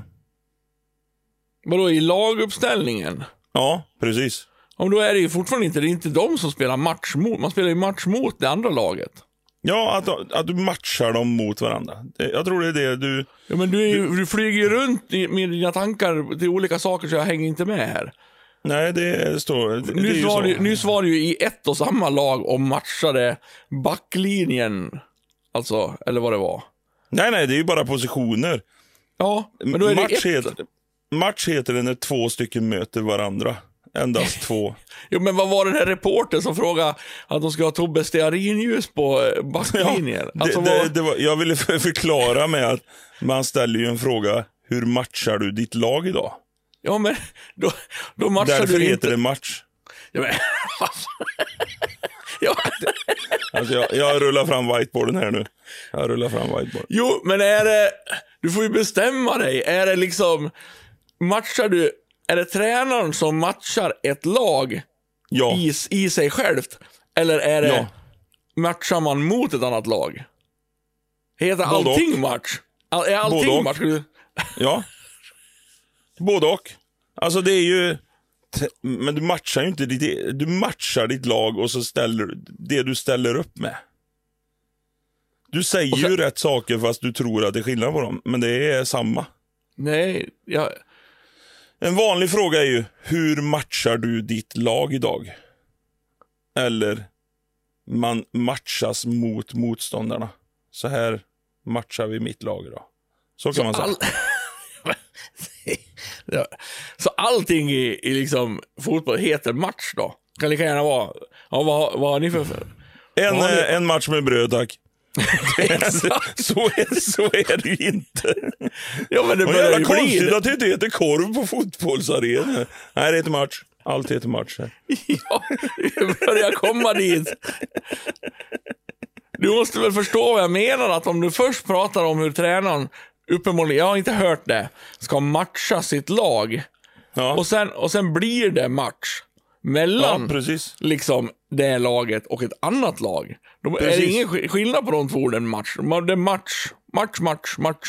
Vadå, i laguppställningen? Ja, precis. Om då är det ju fortfarande inte, det är inte de som spelar match mot, man spelar ju match mot det andra laget. Ja, att, att du matchar dem mot varandra. Det- Jag tror det är det du... Ja, men du, är ju, du flyger runt i- med dina tankar till olika saker så jag hänger inte med här. Nej, det står... Det, det Nyss var, det, nyss var det ju i ett och samma lag och matchade backlinjen. Alltså, eller vad det var. Nej, nej, det är ju bara positioner. Ja, men då är det match, ett. heter, match heter det när två stycken möter varandra. Endast två. Jo, men vad var den här reportern som frågade att de ska ha Tobbe stearinljus på eh, backlinjen? alltså, det, det, vad, det var, jag ville för- förklara med att man ställer ju en fråga, hur matchar du ditt lag idag? ja, men då, då matchar Därför du heter inte... det match. Ja, men, ja, Alltså jag, jag rullar fram whiteboarden här nu. Jag rullar fram whiteboarden. Jo, men är det... Du får ju bestämma dig. Är det liksom... Matchar du... Är det tränaren som matchar ett lag Ja, i, i sig självt? Eller är det... Ja. Matchar man mot ett annat lag? Heter Både allting och. match? All, är allting Både och. match? Du- ja. Både och. Alltså det är ju... Men du matchar ju inte ditt, du matchar ditt lag och så ställer det du ställer upp med. Du säger Och sen- ju rätt saker fast du tror att det är skillnad på dem, men det är samma. Nej, jag... En vanlig fråga är ju, hur matchar du ditt lag idag? Eller, man matchas mot motståndarna. Så här matchar vi mitt lag idag. Så kan man säga. All... Så allting i, i liksom fotboll heter match då? Kan lika gärna vara... Ja, vad, vad har ni för... En, ni- eh, en match med bröd, tack. Exakt. så, är, så är det ju inte. Ja, men det börjar jävla ju bli konstigt att det inte heter korv på fotbollsarenan. Nej, det heter match. Allt heter match. här. Ja, det börjar komma dit. Du måste väl förstå vad jag menar, att om du först pratar om hur tränaren, uppenbarligen, jag har inte hört det, ska matcha sitt lag. Ja, Och sen, och sen blir det match ja mellan precis. liksom det laget och ett annat lag. Då är det ingen sk- skillnad på de två orden match. Det är match, match, match, match.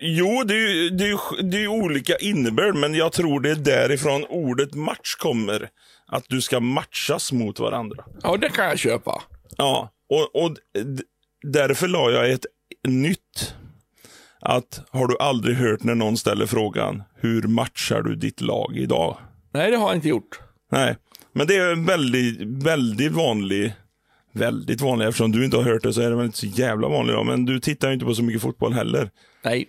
Jo- det är ju det är, det är olika innebörd, men jag tror det är därifrån ordet match kommer. Att du ska matchas mot varandra. Ja, det kan jag köpa. Ja, och, och därför la jag ett nytt. Att har du aldrig hört när någon ställer frågan, hur matchar du ditt lag idag? Nej, det har jag inte gjort. Nej, men det är en väldigt, väldigt vanlig, väldigt vanlig, eftersom du inte har hört det så är det väl inte så jävla vanligt då, men du tittar ju inte på så mycket fotboll heller. Nej.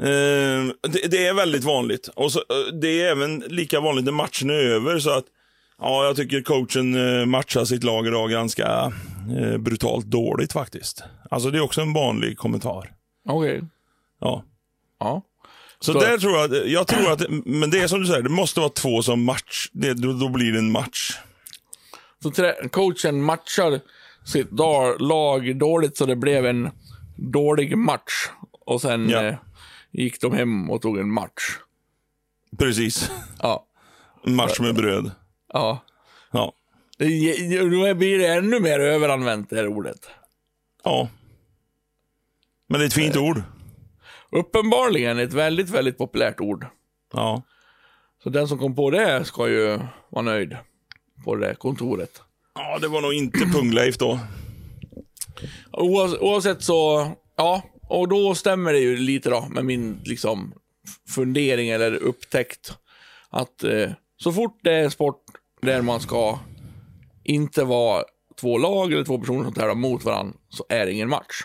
Eh, det, det är väldigt vanligt. Och så, eh, det är även lika vanligt när matchen är över. Så att, ja, jag tycker coachen eh, matchar sitt lag idag ganska eh, brutalt dåligt faktiskt. Alltså det är också en vanlig kommentar. Okej. Ja. Ja. Så, Så- där tror jag, jag tror att, men det är som du säger, det måste vara två som match. Det, då, då blir det en match. Så coachen matchar sitt lag dåligt så det blev en dålig match. Och sen Ja. eh, gick de hem och tog en match. Precis. Ja. En match med bröd. Ja. Ja. Då blir det ännu mer överanvänt det här ordet. Ja. Men det är ett fint ord. Uppenbarligen ett väldigt, väldigt populärt ord. Ja. Så den som kom på det ska ju vara nöjd på det kontoret. Ja, det var nog inte Pungleif då. Oavs- Oavsett så, ja, och då stämmer det ju lite då med min liksom fundering eller upptäckt. Att eh, så fort det är en sport där man ska inte vara två lag eller två personer som tävlar mot varandra så är det ingen match.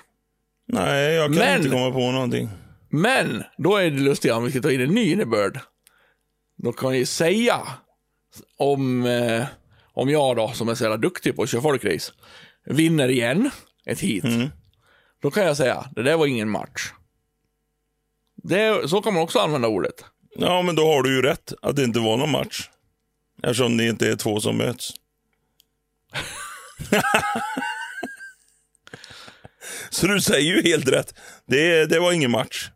Nej, jag kan Men- inte komma på någonting. Men då är det lustiga om vi ska ta in en ny innebörd. Då kan jag ju säga om, eh, om jag då, som är så jävla duktig på att köra folkrace, vinner igen ett hit. Då kan jag säga, det där var ingen match. Det, så kan man också använda ordet. Ja, men då har du ju rätt att det inte var någon match. Eftersom det inte är två som möts. Så du säger ju helt rätt. Det, det var ingen match.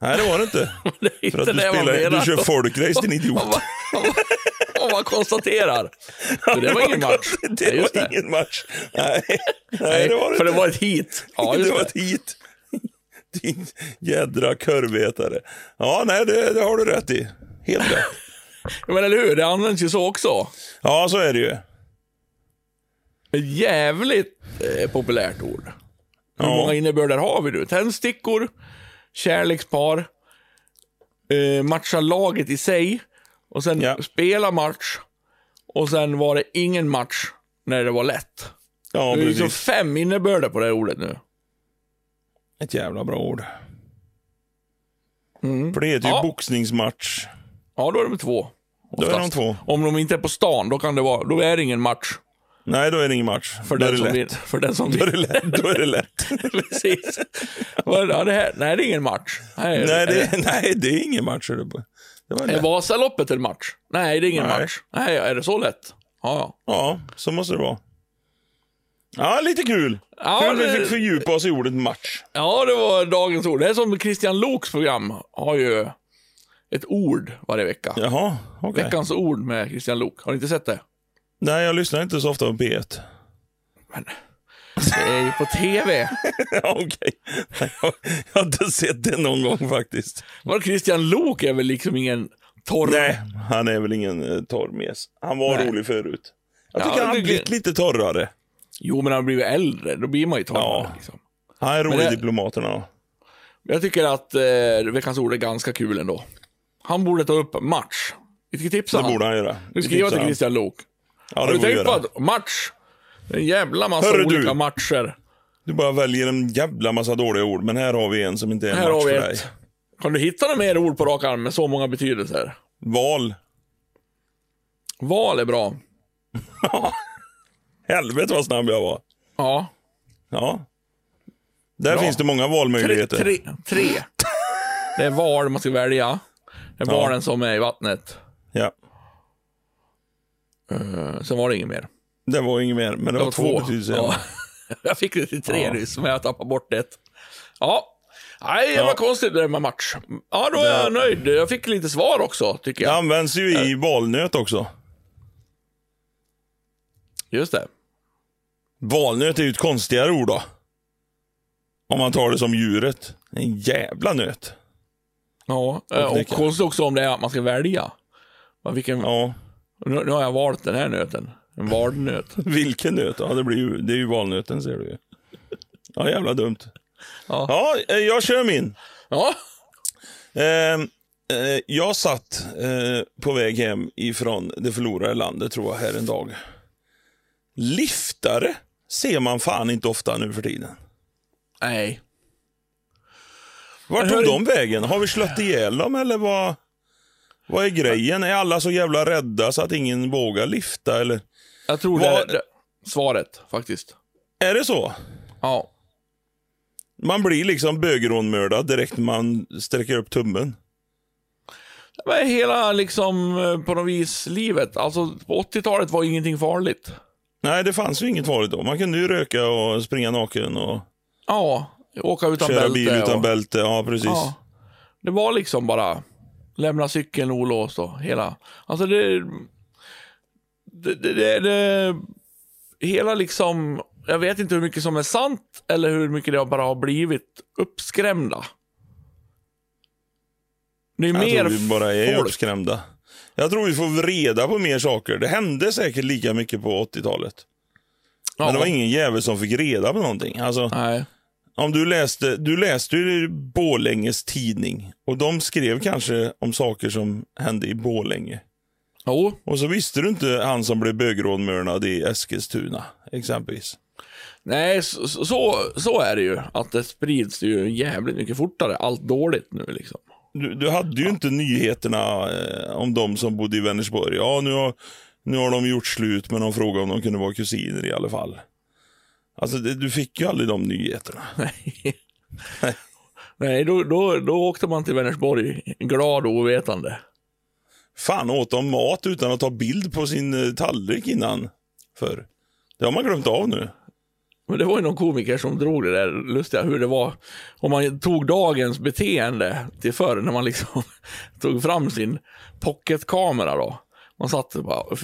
Nej, det var det inte. Det är För att du, det man spelar, du kör folkrace, din idiot. man, om man, om man konstaterar. För det var ingen match. Det Ja, var ingen match. Nej, Nej det var det För det inte. var ett hit. Ja, det var det. ett hit. Din jädra kurvetare. Ja, nej, det, det har du rätt i. Helt rätt. Men eller hur, det används ju så också. Ja, så är det ju. Ett jävligt eh, populärt ord. Hur Ja. många innebörder har vi nu? Tändstickor, kärlekspar, eh, matcha laget i sig, och sen Ja. spela match, och sen var det ingen match när det var lätt. Ja, det är liksom fem innebörder på det här ordet nu. Ett jävla bra ord. Mm. För det heter ju Ja. boxningsmatch. Ja, då är de två. Då är de Oftast. två. Om de inte är på stan, då kan det vara, då är det ingen match. Nej, då är det ingen match. För då är den, det som lätt. vill, för den som Då är vill. det lätt. Då är det lätt. Precis. Ja, det här, nej, det är ingen match. Nej, nej, är det, nej, det är ingen match. är Det det var Är. Vasaloppet en match? Nej, det är ingen Nej. match. Nej, är det så lätt? Ja, ja. Så måste det vara. Ja, lite kul. Ja, kul att vi det- fick fördjupa oss i ordet match. Ja, det var dagens ord. Det är som Christian Loks program har ju ett ord varje vecka. Jaha, okej. Veckans ord med Christian Lok. Har ni inte sett det? Nej, jag lyssnar inte så ofta på P1. Men det är ju på TV. Ja, Okej. Nej, Jag, jag har inte sett det någon gång faktiskt. Var Christian Lok är väl liksom ingen torr... Nej, han är väl ingen uh, torr mes. Han var Nej. rolig förut. Jag Ja, tycker han har det- blivit lite torrare. Jo, men han har blivit äldre. Då blir man ju torrare. Ja. Liksom. Han är rolig i det- Diplomaterna. Jag tycker att eh, veckans ord är ganska kul ändå. Han borde ta upp match. Vi ska tipsa Det han. borde han göra. Nu skriver jag till Christian Lok. Ja, Har du tänkt på att match, det är en jävla massa Hörru, du. olika matcher. Du bara väljer en jävla massa dåliga ord, men här har vi en som inte är en Här match har vi för dig. ett. Kan du hitta några mer ord på rak arm med så många betydelser? Val. Val är bra. Helvete vad snabb jag var. Ja. Ja. Där Bra. finns det många Tre, valmöjligheter. tre, tre. Det är val man ska välja. Det är Ja. valen som är i vattnet. Ja. Uh, sen var det inget mer. Det var inget mer, men det, var, två betydelser. Ja. Jag fick det till tre Ja. nyss, men jag tappade bort ett. Ja. Nej, det Ja. var konstigt det där med match. Ja, då är jag nöjd. Jag fick lite svar också, tycker Det jag. används ju i valnöt också. Just det. Valnöt är ju ett konstigare ord då. Om man tar det som djuret. En jävla nöt. Ja, eh, och knäcka. konstigt också om det är att man ska välja. Ja, Vilken, Ja. Nu, nu har jag valt den här nöten. En valnöt. Vilken nöt? Ja, det, blir ju, det är ju valnöten ser du ju. Ja, jävla dumt. Ja. Ja, eh, jag kör min. Ja, Eh, eh, jag satt eh, på väg hem ifrån det förlorade landet, tror jag, här en dag. Liftare ser man fan inte ofta nu för tiden. nej. Vart tog de vägen? Har vi slött ihjäl dem eller vad, vad är grejen? Är alla så jävla rädda så att ingen vågar lifta eller? Jag tror det Vad- är det, svaret, faktiskt. Är det så? Ja. Man blir liksom bögrånmördad direkt man sträcker upp tummen. Men hela, liksom, på något vis, livet. Alltså, på 80-talet var ingenting farligt. Nej, det fanns ju inget farligt då. Man kunde ju röka och springa naken och Ja, åka utan köra bälte. bil utan och, bälte. Ja, precis. Ja. Det var liksom bara lämna cykeln olåst och hela. Alltså det, det, det, det, det hela liksom, jag vet inte hur mycket som är sant eller hur mycket det bara har blivit uppskrämda. Det är Jag mer tror vi bara är folk. uppskrämda. Jag tror vi får reda på mer saker. Det hände säkert lika mycket på 80-talet. Men Ja. det var ingen jävel som fick reda på någonting. Alltså, Nej. Om du läste, du läste ju Bålänges tidning och de skrev kanske om saker som hände i Bålänge. Jo, Och så visste du inte han som blev bögrånmördad i Eskilstuna, exempelvis. nej, så, så, så är det ju. Att det sprids ju jävligt mycket fortare. Allt dåligt nu liksom. Du, du hade ju inte nyheterna eh, om de som bodde i Vänersborg. Ja, nu har, nu har de gjort slut, men de frågade om de kunde vara kusiner i alla fall. Alltså, det, du fick ju aldrig de nyheterna. Nej. Nej, då, då, då åkte man till Vänersborg glad och ovetande. Fan, åt de mat utan att ta bild på sin eh, tallrik innan? För Det har man glömt av nu. Men det var ju någon komiker som drog det där lustiga hur det var om man tog dagens beteende till förr när man liksom tog fram sin pocketkamera då. Man satt och bara,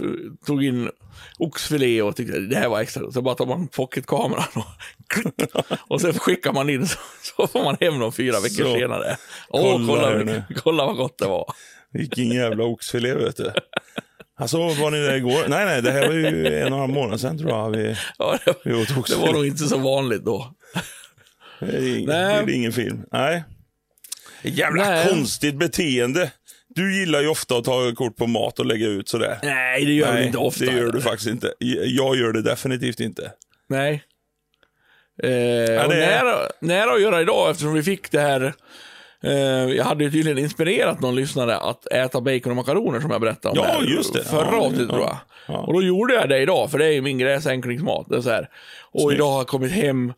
tog in oxfilé och tyckte det här var extra. Så bara tar man pocketkameran och, klick, och sen skickar man in så, så får man hem dem fyra veckor Så. senare. Åh, Kolla kolla, kolla, nu. kolla vad gott det var. Vilken jävla oxfilé vet du. Alltså, var ni där igår? Nej, nej, det här var ju en och en halv månad sedan tror jag vi, Ja, det, vi åt det oxfilé. var nog inte så vanligt då. Det är ing- Nej. det är ingen film. Nej. Jävla Nej. konstigt beteende. Du gillar ju ofta att ta kort på mat och lägga ut sådär. Nej, det gör Nej, inte ofta. det gör du faktiskt inte. Jag gör det definitivt inte. Nej. Eh, Ja, det är- nära, nära att göra idag eftersom vi fick det här. Eh, jag hade ju tydligen inspirerat någon lyssnare att äta bacon och makaroner som jag berättade om Ja, här just det. förra Ja, avsnittet ja, tror jag. ja. Och då gjorde jag det idag, för det är ju min gräsänklingsmat. Det är så här. Och Snyggt. idag har jag kommit hem.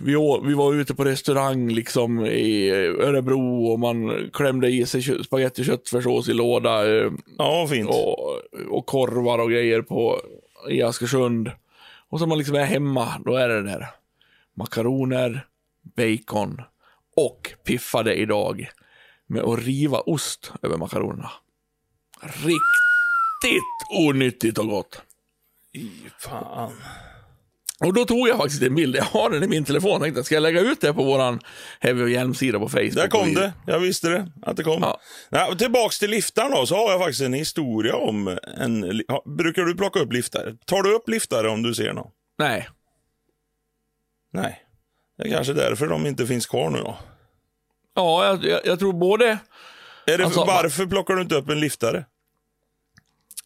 Vi, å- vi var ute på restaurang liksom i Örebro och man klämde i sig spagetti köttfärssås i låda. Eh, Ja, fint. och, och korvar och grejer på, i Askersund. Och så man liksom är hemma, då är det där makaroner, bacon och piffade idag med att riva ost över makaronerna. Riktigt onyttigt och gott. Fan. Och då tog jag faktiskt en bild, jag har den i min telefon, tänkte ska jag lägga ut det på våran Heavy och Hjelm-sida på Facebook? Där kom det. Jag visste det. Att det kom. Ja. Nej, och tillbaks till liftaren då, så har jag faktiskt en historia om en... Brukar du plocka upp liftare? Tar du upp liftare om du ser någon? Nej, Nej. Det är kanske därför de inte finns kvar nu då. ja, jag, jag, jag tror både Är det, Alltså, varför plockar du inte upp en liftare?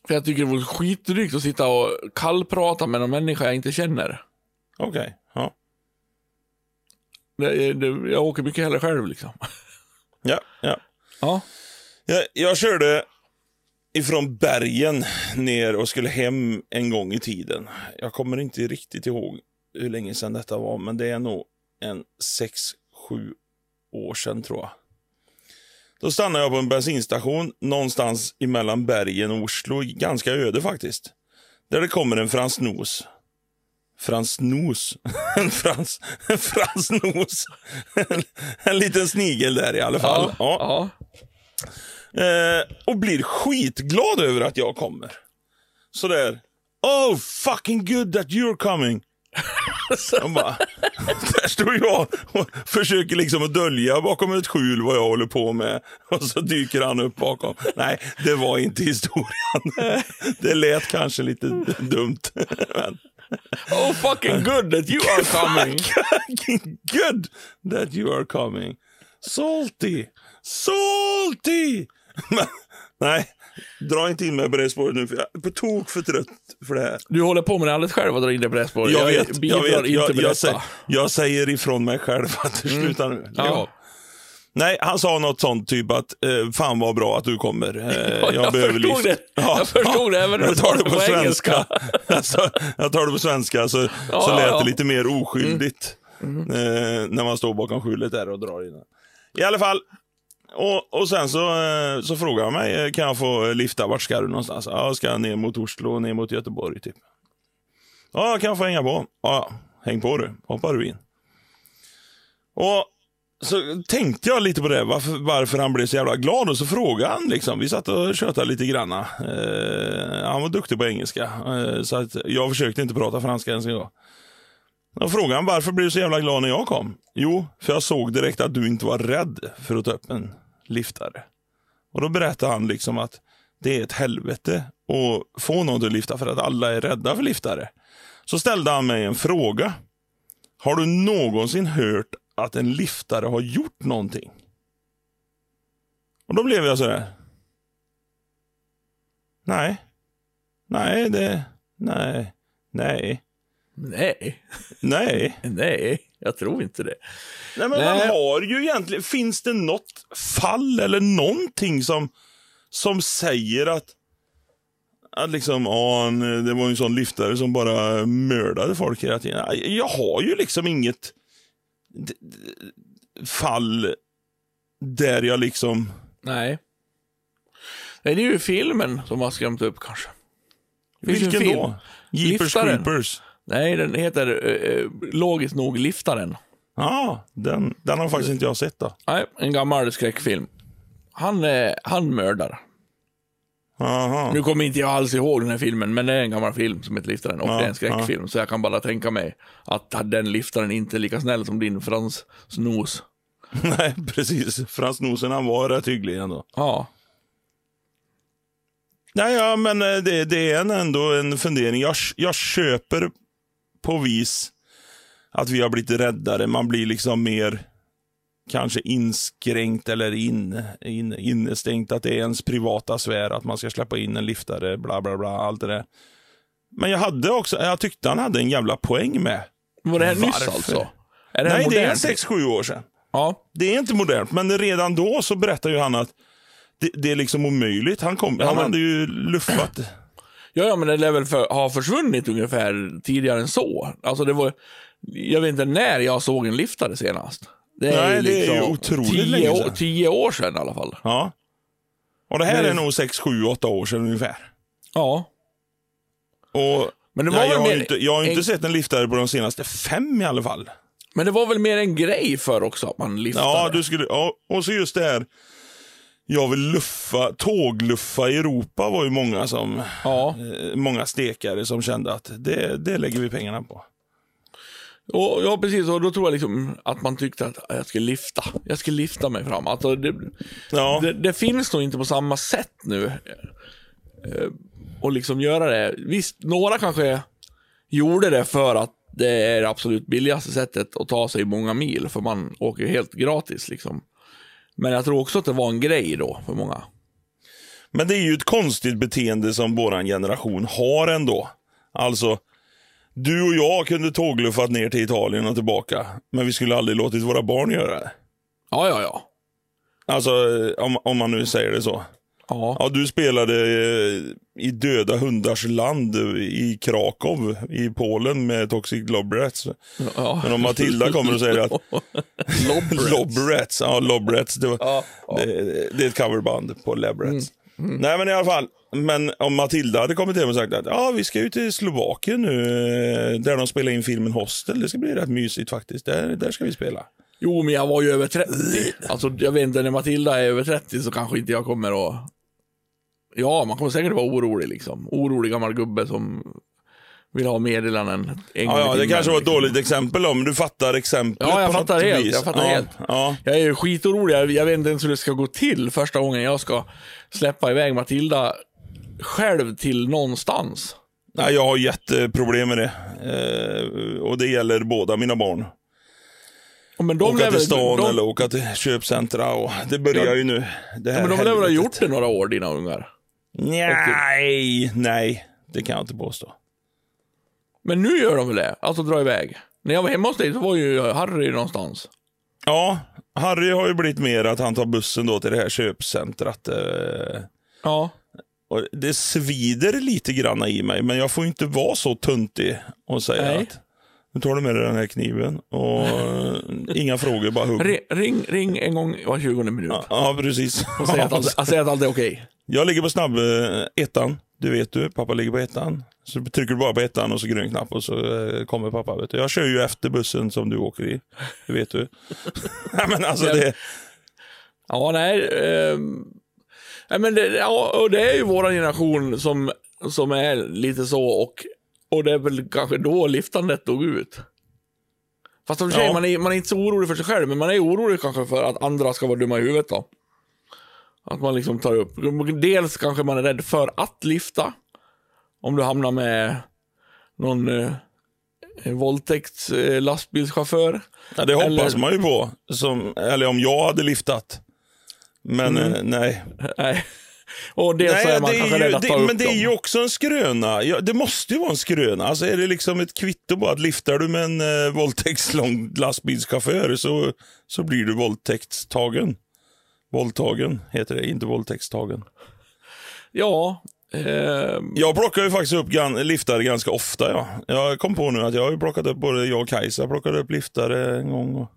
För jag tycker det vore skitdrygt att sitta och kallprata med någon människa jag inte känner. Okej. Ja. Det, det, jag åker mycket hellre själv liksom. Ja, ja. Ja. Jag, jag körde ifrån bergen ner och skulle hem en gång i tiden. Jag kommer inte riktigt ihåg hur länge sedan detta var, men det är nog en sex sju år sedan tror jag. Då stannade jag på en bensinstation någonstans emellan bergen och Oslo, ganska öde faktiskt. Där det kommer en Frans Nos. Frans Nos? En Frans, en Frans Nos. En, en liten snigel där i alla fall. Ja. Ja. ja. Eh, och blir skitglad över att jag kommer. Sådär. Oh, fucking good that you're coming. De bara, där står jag och försöker liksom att dölja bakom ett skjul vad jag håller på med. Och så dyker han upp bakom. Nej, det var inte historien. Det lät kanske lite dumt. Men Oh fucking good that you are coming. fucking good that you are coming. Salty, salty. Men, nej, dra inte in mig på det spåret nu. För jag är på tok för trött för det här. Du håller på med det alldeles själv och drar in det på det spåret. Jag vet, jag, vet jag, jag, säger, jag säger ifrån mig själv att det slutar nu. Ja. Nej, han sa något sånt typ att eh, fan vad bra att du kommer. Eh, Ja, jag behöver förstod lift. det. Jag förstod det, även jag tar det på på svenska. alltså, jag tar det på svenska så, så Ja, lät ja. det lite mer oskyldigt. Eh, när man står bakom skjulet där och drar in. I alla fall. Och, och sen så, eh, så frågade han mig, eh, kan jag få eh, lifta, vart ska du någonstans? Ja, jag ska ner mot Oslo, ner mot Göteborg typ. Ja, kan jag få hänga på? Ja, häng på du. Hoppar du in. Och så tänkte jag lite på det, varför, varför han blev så jävla glad. Och så frågade han, liksom, vi satt och tjötade lite granna. Eh, han var duktig på engelska, eh, så att jag försökte inte prata franska ens en gång. Då frågade han, varför blev du så jävla glad när jag kom? Jo, för jag såg direkt att du inte var rädd för att ta upp en liftare. Och då berättade han liksom att det är ett helvete att få någon att lyfta för att alla är rädda för liftare. Så ställde han mig en fråga. Har du någonsin hört att en liftare har gjort någonting? Och då blev jag sådär. Nej. Nej, det... Nej. Nej. Nej, Nej. nej, jag tror inte det. Nej, men Nej. man har ju egentligen... Finns det något fall eller någonting som, som säger att... Att liksom, ja, det var en sån liftare som bara mördade folk hela tiden. Jag har ju liksom inget fall där jag liksom... Nej. Nej, det är ju filmen som har skrämt upp kanske. Vilken film. då? Jeepers Liftaren. Creepers. Nej, den heter eh, logiskt nog Liftaren. Ja, den, den har faktiskt inte jag sett då. Nej, en gammal skräckfilm. Han, eh, han mördar. Aha. Nu kommer inte jag alls ihåg den här filmen, men det är en gammal film som heter Liftaren och Ja, det är en skräckfilm. Så jag kan bara tänka mig att den liftaren inte är lika snäll som din Frans Snos. Nej, precis. Frans Nosen han var rätt hygglig ändå. Ja. Nej, ja, men eh, det, det är en, ändå en fundering. Jag, jag köper på vis att vi har blivit räddare. Man blir liksom mer kanske inskränkt eller in, in, innestängt. Att det är ens privata sfär, att man ska släppa in en liftare, bla bla bla, allt det där. Men jag hade också, jag tyckte han hade en jävla poäng med. Var det här nyss Varför? alltså? Är det Nej, det är modernt? 6-7 år sedan. Ja. Det är inte modernt, men redan då så berättar ju han att det, det är liksom omöjligt. Han, kom, han men- hade ju luffat. Ja, ja, men det lär väl för, ha försvunnit ungefär tidigare än så. Alltså det var, jag vet inte när jag såg en liftare senast. Det Nej, det är ju otroligt tio, länge år, sedan. tio år sedan i alla fall. Ja. Och det här Men- är nog 6, 7, 8 år sedan ungefär. Ja. Och Men det var väl jag har mer inte, jag har inte en- sett en liftare på de senaste fem i alla fall. Men det var väl mer en grej för också att man liftade? Ja, du skulle, ja, och så just det här. Jag vill luffa, tågluffa i Europa var ju många som, Ja, eh, många stekare som kände att det, det lägger vi pengarna på. och, ja, precis. Och då tror jag liksom att man tyckte att jag ska lifta. Jag ska lifta mig fram. Alltså, det, Ja, det, det finns nog inte på samma sätt nu. Eh, Och liksom göra det. Visst, några kanske gjorde det för att det är det absolut billigaste sättet att ta sig många mil, för man åker helt gratis liksom. Men jag tror också att det var en grej då för många. Men det är ju ett konstigt beteende som våran generation har ändå. Alltså, du och jag kunde tågluffat ner till Italien och tillbaka, men vi skulle aldrig låtit våra barn göra det. Ja, ja, ja. Alltså, eh, om, om man nu säger det så. Ja, Ja, du spelade eh, i Döda hundars land i Krakow i Polen med Toxic Lobrats. ja. Men om Matilda kommer och säger att Lobrats. Lobrats, ja Lobrats, det, var, Ja, ja. Det, det är ett coverband på Lobrats. Mm, Nej men i alla fall, men om Matilda hade kommit hem och sagt att ja, vi ska ut till Slovakien nu, eh, där de spelar in filmen Hostel. Det ska bli rätt mysigt faktiskt. Där, där ska vi spela. Jo, men jag var ju över 30. Alltså, jag vet inte, när Matilda är över 30 så kanske inte jag kommer att... Ja, man kommer säkert vara orolig liksom. Orolig gammal gubbe som vill ha meddelanden en gång Ja, ja, det kanske var ett liksom. dåligt exempel men du fattar exemplet Ja, jag fattar helt, vis. jag fattar ja, helt. Ja. Jag är skitorolig. Jag, jag vet inte ens hur det ska gå till första gången jag ska släppa iväg Matilda själv till någonstans. Nej, jag har jätteproblem med det. Eh, och det gäller båda mina barn. Ja, Men de åka till stan de, eller åka till köpcentra. Och det börjar Ja. ju nu. Det här Ja, men de lär väl ha gjort det några år, dina ungar? Nej, nej. Det kan jag inte påstå. Men nu gör de väl det? Alltså dra iväg. När jag var hemma hos dig så var ju Harry någonstans. Ja, Harry har ju blivit mer att han tar bussen då till det här köpcentrat. Eh, Ja. och det svider lite grann i mig, men jag får inte vara så tuntig och säga Nej. att nu tar du med dig den här kniven och eh, inga frågor, bara hugg. Ring, ring, en gång var 20 minut. Ja, ja, precis. Och säg att, allt, säg att allt är okej. Jag ligger på snabb eh, ettan, det vet du. Pappa ligger på ettan. Så trycker du bara på ettan och så grön knapp och så eh, kommer pappa. Vet du. Jag kör ju efter bussen som du åker i, det vet du. Nej, men alltså det, Ja, nej. nej men det, ja, och det är ju vår generation som, som är lite så och, och det är väl kanske då liftandet dog ut. Fast sig, Ja. man, är, man är inte så orolig för sig själv, men man är orolig kanske för att andra ska vara dumma i huvudet då. Att man liksom tar upp. Dels kanske man är rädd för att lifta. Om du hamnar med någon eh, våldtäkts eh, lastbilschaufför. ja, det hoppas Eller- man ju på. Som, eller om jag hade liftat. Men Mm. eh, nej. Nej. Och så nej är man det kanske är ju, rädd att ta det, upp men det är dem. ju också en skröna. Ja, det måste ju vara en skröna. Alltså är det liksom ett kvitto på att liftar du med en eh, våldtäktslång lastbilschaufför så, så blir du våldtäktstagen. Våldtagen heter det, inte våldtäktstagen. Ja. ehm, Jag plockar ju faktiskt upp liftare ganska ofta. Ja. Jag kom på nu att jag har plockat upp, både jag och Kajsa plockade upp liftare en gång. Och...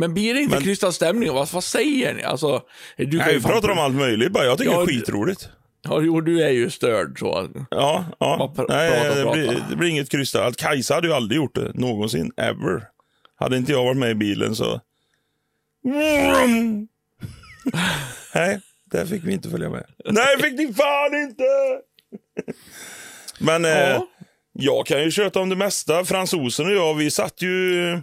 men blir det inte Men- krystad stämning? Vad, vad säger ni? Alltså, du Nej, vi pratar om allt möjligt bara. Jag tycker Ja, det är skitroligt. Ja, jo, du är ju störd så. Ja, ja. Pr- Nej, prata, det, prata. blir, det blir inget där. Att Kajsa hade ju aldrig gjort det, någonsin, ever. Hade inte jag varit med i bilen så... Nej, där fick vi inte följa med. Nej, fick ni fan inte! Men eh, Ja. jag kan ju köta om det mesta. Fransosen och jag, vi satt ju...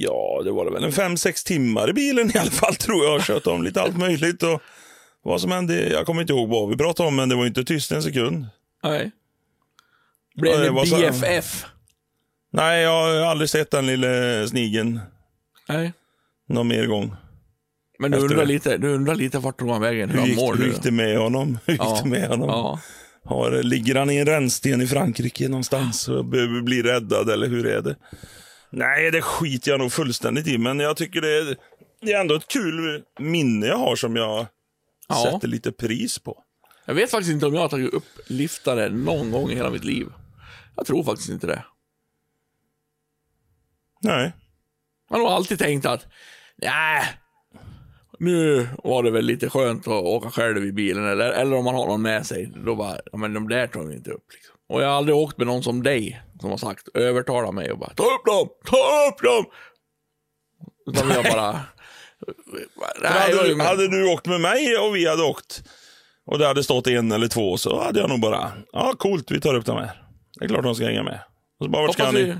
Ja, det var det väl en fem, sex timmar i bilen i alla fall tror jag. Köta om lite allt möjligt. Och vad som hände, jag kommer inte ihåg vad vi pratade om, men det var inte tyst en sekund. Nej. Blev det BFF? Nej, jag har aldrig sett den lille snigen Nej. någon mer gång. Men du undrar, det. lite, du undrar lite vart tog han vägen? Hur Hur gick, mår hur gick det med honom? Hur gick Ja. det med honom? Ja. Har, ligger han i en rännsten i Frankrike någonstans och bli räddad, eller hur är det? Nej, det skiter jag nog fullständigt i, men jag tycker det är, det är ändå ett kul minne jag har som jag Ja. sätter lite pris på. Jag vet faktiskt inte om jag har tagit upp liftare någon gång i hela mitt liv. Jag tror faktiskt inte det. Nej. Man har alltid tänkt att, nej, nu var det väl lite skönt att åka själv i bilen. Eller, eller om man har någon med sig, då bara, men de där tar vi inte upp. Liksom. Och jag har aldrig åkt med någon som dig, som har sagt, övertala mig och bara, ta upp dem, ta upp dem! Utan jag bara, nej, hade, du, hade du åkt med mig och vi hade åkt och det hade stått en eller två så hade jag nog bara, ja coolt, vi tar upp de här. Det är klart de ska hänga med. Och så bara, vart ska ni? vi,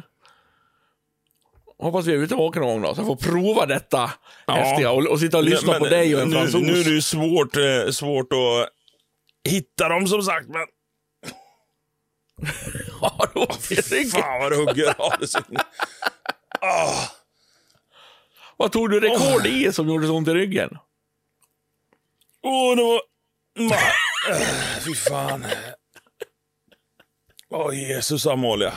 hoppas vi är ute och åker någon gång då, så jag får prova detta Ja. häftiga och, och sitta och lyssna Men på dig och en nu, fransos. nu är det ju svårt, eh, svårt att hitta dem som sagt, men Ja, då är det- fan vad det hugger. Så... ah. Vad tog du rekord i som gjorde så ont i ryggen? Åh, det var... Äh, Fy fan. Åh, Jesus Amalia.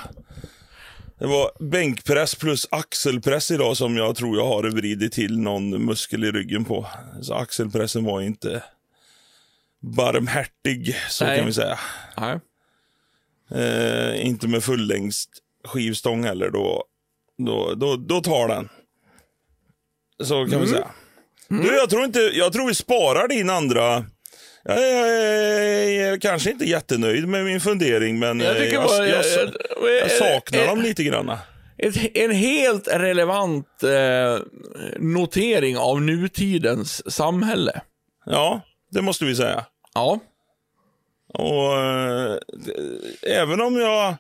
Det var bänkpress plus axelpress idag som jag tror jag har vridit till någon muskel i ryggen på. Så axelpressen var inte barmhärtig, så Nej. kan vi säga. Nej. Eh, inte med fullängds skivstång heller. Då, då, då, då tar den. Så kan vi säga. Du, jag tror, inte, jag tror vi sparar din andra... Jag är, är kanske inte jättenöjd med min fundering, men Jag eh, jag, bara... jag, jag, saknar eh, dem lite grann. Ett, en helt relevant eh, notering av nutidens samhälle. Ja, det måste vi säga. Ja. Och eh, Även om jag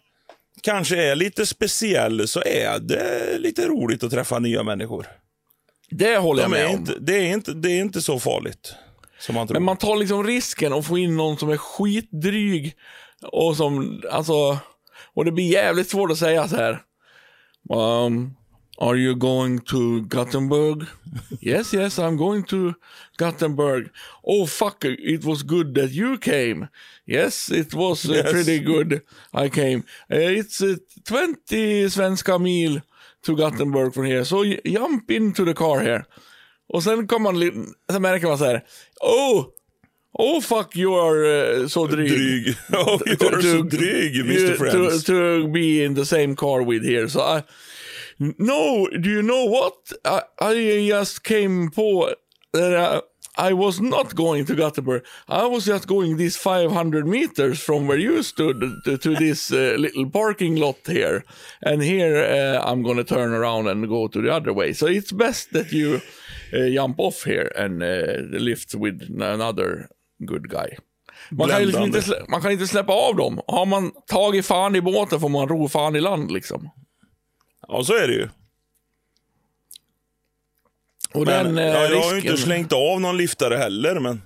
kanske är lite speciell så är det lite roligt att träffa nya människor. Det håller jag De med är om. inte, det, är inte, det är inte så farligt som man tror. Men man tar liksom risken att få in någon som är skitdryg och som, alltså, och det blir jävligt svårt att säga så här. Um, are you going to Gothenburg? yes, yes, I'm going to Gothenburg. Oh fuck, it was good that you came. Yes, it was uh, Yes. pretty good I came. Uh, it's uh, 20 svenska mil to Gothenburg from here, so jump into the car here. Och sen kommer man, sen märker man så här, oh, oh fuck you are uh, så dryg. Dryg. Ja, vi var så dryg, Mr. you- Friends. To, to be in the same car with here. So I, no, do you know what? I, I just came på that I, I was not going to Gothenburg. I was just going these 500 meters from where you stood to, to this uh, little parking lot here. And here uh, I'm going to turn around and go to the other way. So it's best that you uh, jump off here and uh, lift with another good guy. Man kan, liksom inte man kan inte släppa av dem. Har man tagit fan i båten får man ro fan i land liksom. Ja, så är det ju. Och Men, den eh, ja, jag har ju inte slängt av någon liftare heller, men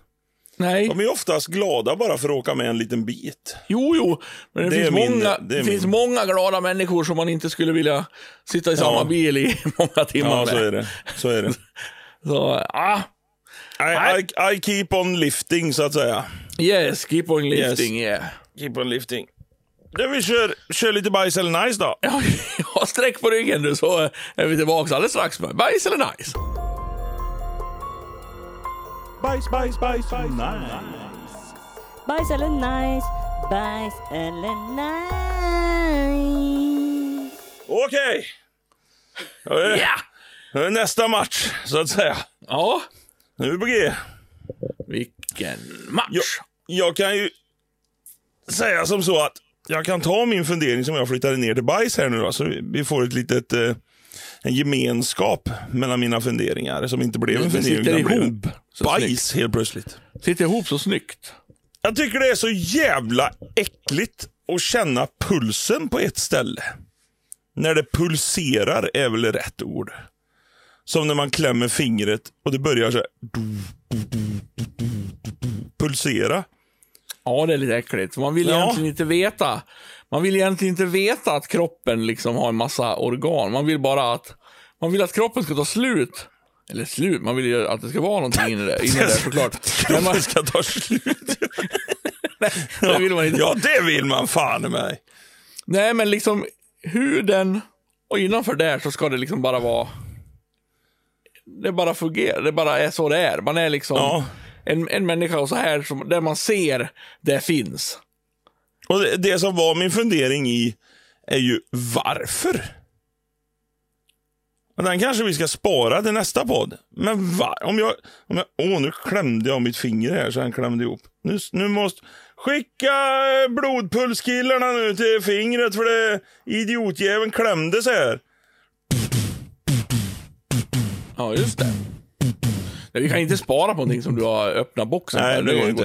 Nej, de är oftast glada bara för att åka med en liten bit. jo, jo. Men det, Det finns, min- många, det finns min. många glada människor som man inte skulle vilja sitta i samma Ja. bil i många timmar Ja, med. så är det. Så är det. Så, ah, I, I, I keep on lifting, så att säga. yes, keep on lifting, yeah. Keep on lifting. Du, vi kör, kör lite bajs eller nice då. Ja, ja, sträck på ryggen du så är vi tillbaka alldeles strax med bajs eller nice. Bajs, bajs, bajs, nice. Bajs eller nice, bajs eller nice. Okej. Är- Ja! är Nästa match, så att säga. Ja, Nu är vi på G. vilken match. Jag, jag kan ju säga som så att jag kan ta min fundering som jag flyttade ner till bajs här nu då, så vi- får ett litet eh, en gemenskap mellan mina funderingar som inte blev en fundering. sitter ihop. Bajs helt plötsligt. Sitter ihop så snyggt. Jag tycker det är så jävla äckligt att känna pulsen på ett ställe. När det pulserar är väl rätt ord. Som när man klämmer fingret och det börjar så här, pulsera. Ja, det är lite äckligt. Man vill Ja. egentligen inte veta. Man vill egentligen inte veta att kroppen liksom har en massa organ. Man vill bara att, man vill att kroppen ska ta slut. Eller slut, man vill ju att det ska vara någonting inne där, inne där såklart. Men man, ska ta slut. det vill man inte. Ja, det vill man fan i mig. Nej, men liksom huden och innanför där så ska det liksom bara vara... Det bara fungerar, det bara är så det är. Man är liksom Ja. En, en människa och så här, som, där man ser det finns. Och det, det som var min fundering i är ju varför? Och den kanske vi ska spara till nästa podd. Men va? Om jag... Om jag åh, nu klämde jag mitt finger här så han klämde ihop. Nu, nu måste... Skicka blodpulskillarna nu till fingret för det idiotjäveln klämde sig här. Ja, just det. Nej, vi kan inte spara på någonting som du har öppnat boxen Nej, det går inte.